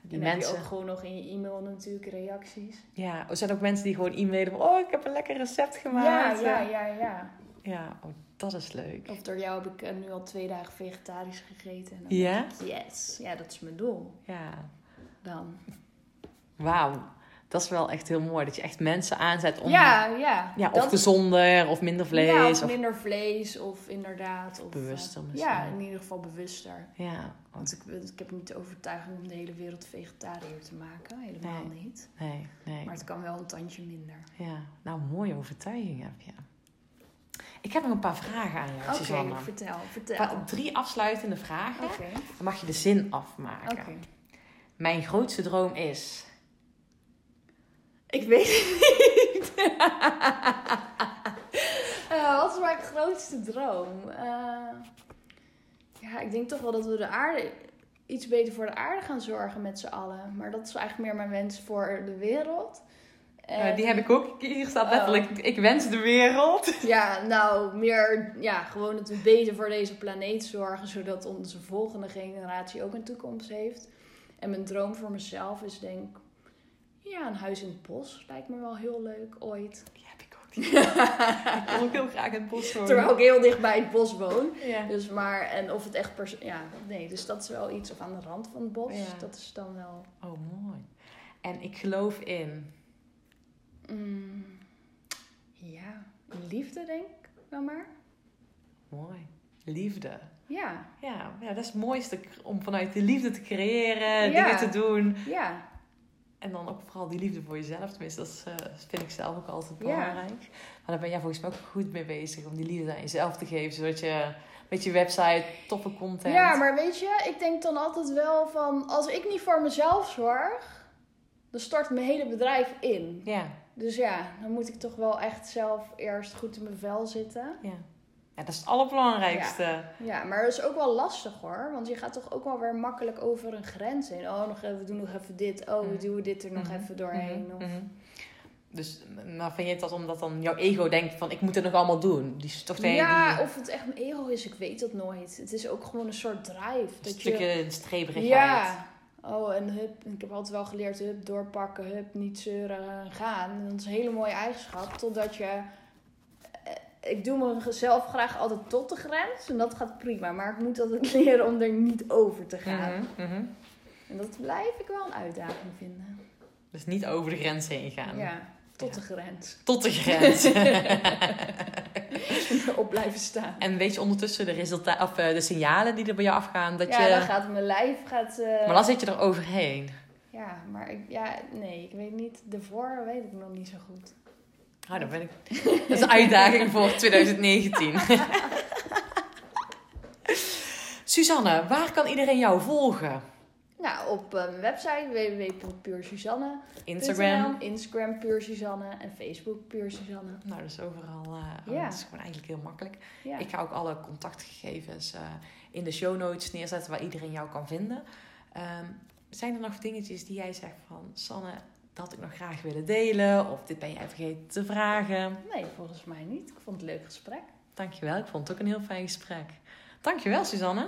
die en mensen... heb je ook gewoon nog in je e-mail natuurlijk reacties. Ja, er zijn ook mensen die gewoon e-mailen van... Oh, ik heb een lekker recept Ja, gemaakt. ja, ja, ja. Ja, oh, dat is leuk. Of door jou heb ik eh, nu al twee dagen vegetarisch gegeten. En dan Ja? ik, yes. Ja, dat is mijn doel. Ja, Dan. wauw. Dat is wel echt heel mooi. Dat je echt mensen aanzet om... Ja, ja. ja of Dat- gezonder, of minder vlees. Ja, of of, minder vlees, of inderdaad. Of, Bewuster eh, misschien. Ja, in ieder geval bewuster. Ja, Want ik, ik heb niet de overtuiging om de hele wereld vegetariër te maken. Helemaal Nee. niet. nee, nee. Maar het kan wel een tandje minder. Ja, nou, mooie overtuiging heb je. Ik heb nog een paar vragen aan jou, Oké, vertel, vertel. Pa- Drie afsluitende vragen. Oké, Dan mag je de zin afmaken. oké. Mijn grootste droom is. Ik weet het niet. Eh, wat is mijn grootste droom? Eh, ja, ik denk toch wel dat we de aarde iets beter voor de aarde gaan zorgen met z'n allen. Maar dat is eigenlijk meer mijn wens voor de wereld. Eh, die heb ik ook. Hier staat letterlijk, ik wens de wereld. Ja, nou, meer, ja, gewoon dat we beter voor deze planeet zorgen, zodat onze volgende generatie ook een toekomst heeft. En mijn droom voor mezelf is denk ja, een huis in het bos. Lijkt me wel heel leuk, ooit. Die heb ik ook. ik wil ook heel graag in het bos wonen. Terwijl ik heel dicht bij het bos woon. Ja. Dus maar, en of het echt pers ja, nee, dus dat is wel iets, of aan de rand van het bos, Ja. dat is dan wel... Oh, mooi. En ik geloof in. Mm, ja, liefde denk ik dan maar. Mooi. Liefde. Ja, Ja, ja, dat is het mooiste om vanuit de liefde te creëren, Ja. dingen te doen. ja, En dan ook vooral die liefde voor jezelf. Tenminste, dat is, eh, vind ik zelf ook altijd Ja. belangrijk. Maar daar ben jij volgens mij ook goed mee bezig. Om die liefde aan jezelf te geven. Zodat je met je website toffe content... Ja, maar weet je, ik denk dan altijd wel van... Als ik niet voor mezelf zorg, dan stort mijn hele bedrijf in. Ja, Dus ja, dan moet ik toch wel echt zelf eerst goed in mijn vel zitten. ja. Ja, dat is het allerbelangrijkste. Ja, maar dat is ook wel lastig hoor. Want je gaat toch ook wel weer makkelijk over een grens heen. Oh, nog even, we doen nog even dit. Oh, we Mhm. doen dit er nog Mhm. even doorheen. Mhm, Of... mhm. Dus, maar vind je dat omdat dan jouw ego denkt van... Ik moet het nog allemaal doen. Die toch Ja, die, of het echt mijn ego is, ik weet dat nooit. Het is ook gewoon een soort drive. een Dat stukje je... streberigheid. Ja. Oh, en hup, ik heb altijd wel geleerd, hup, doorpakken, hup, niet zeuren, gaan. Dat is een hele mooie eigenschap, totdat je... Ik doe mezelf graag altijd tot de grens en dat gaat prima. Maar ik moet altijd leren om er niet over te gaan. Mhm, mhm. En dat blijf ik wel een uitdaging vinden. Dus niet over de grens heen gaan. Ja, tot Ja. de grens. Tot de grens. Op blijven staan. en weet je ondertussen de, resulta- of, eh, de signalen die er bij jou afgaan? Dat ja, je... dan gaat mijn lijf... Gaat, eh, Maar dan zit je er overheen. Ja, maar ik, ja, nee, ik weet niet. De voor weet ik nog niet zo goed. Nou, dan ben ik... Dat is een uitdaging voor 2019. Suzanne, waar kan iedereen jou volgen? Nou, op eh, mijn website www.puursuzanne. Instagram? Instagram Puur Suzanne en Facebook Puur Suzanne. Nou, dat is overal... eh, Ja. Dat is gewoon eigenlijk heel makkelijk. Ja. Ik ga ook alle contactgegevens eh, in de show notes neerzetten waar iedereen jou kan vinden. Ehm, zijn er nog dingetjes die jij zegt van... Sanne, dat had ik nog graag willen delen? Of dit ben jij vergeten te vragen? Nee, volgens mij niet. Ik vond het een leuk gesprek. Dankjewel, ik vond het ook een heel fijn gesprek. Dankjewel, Suzanne.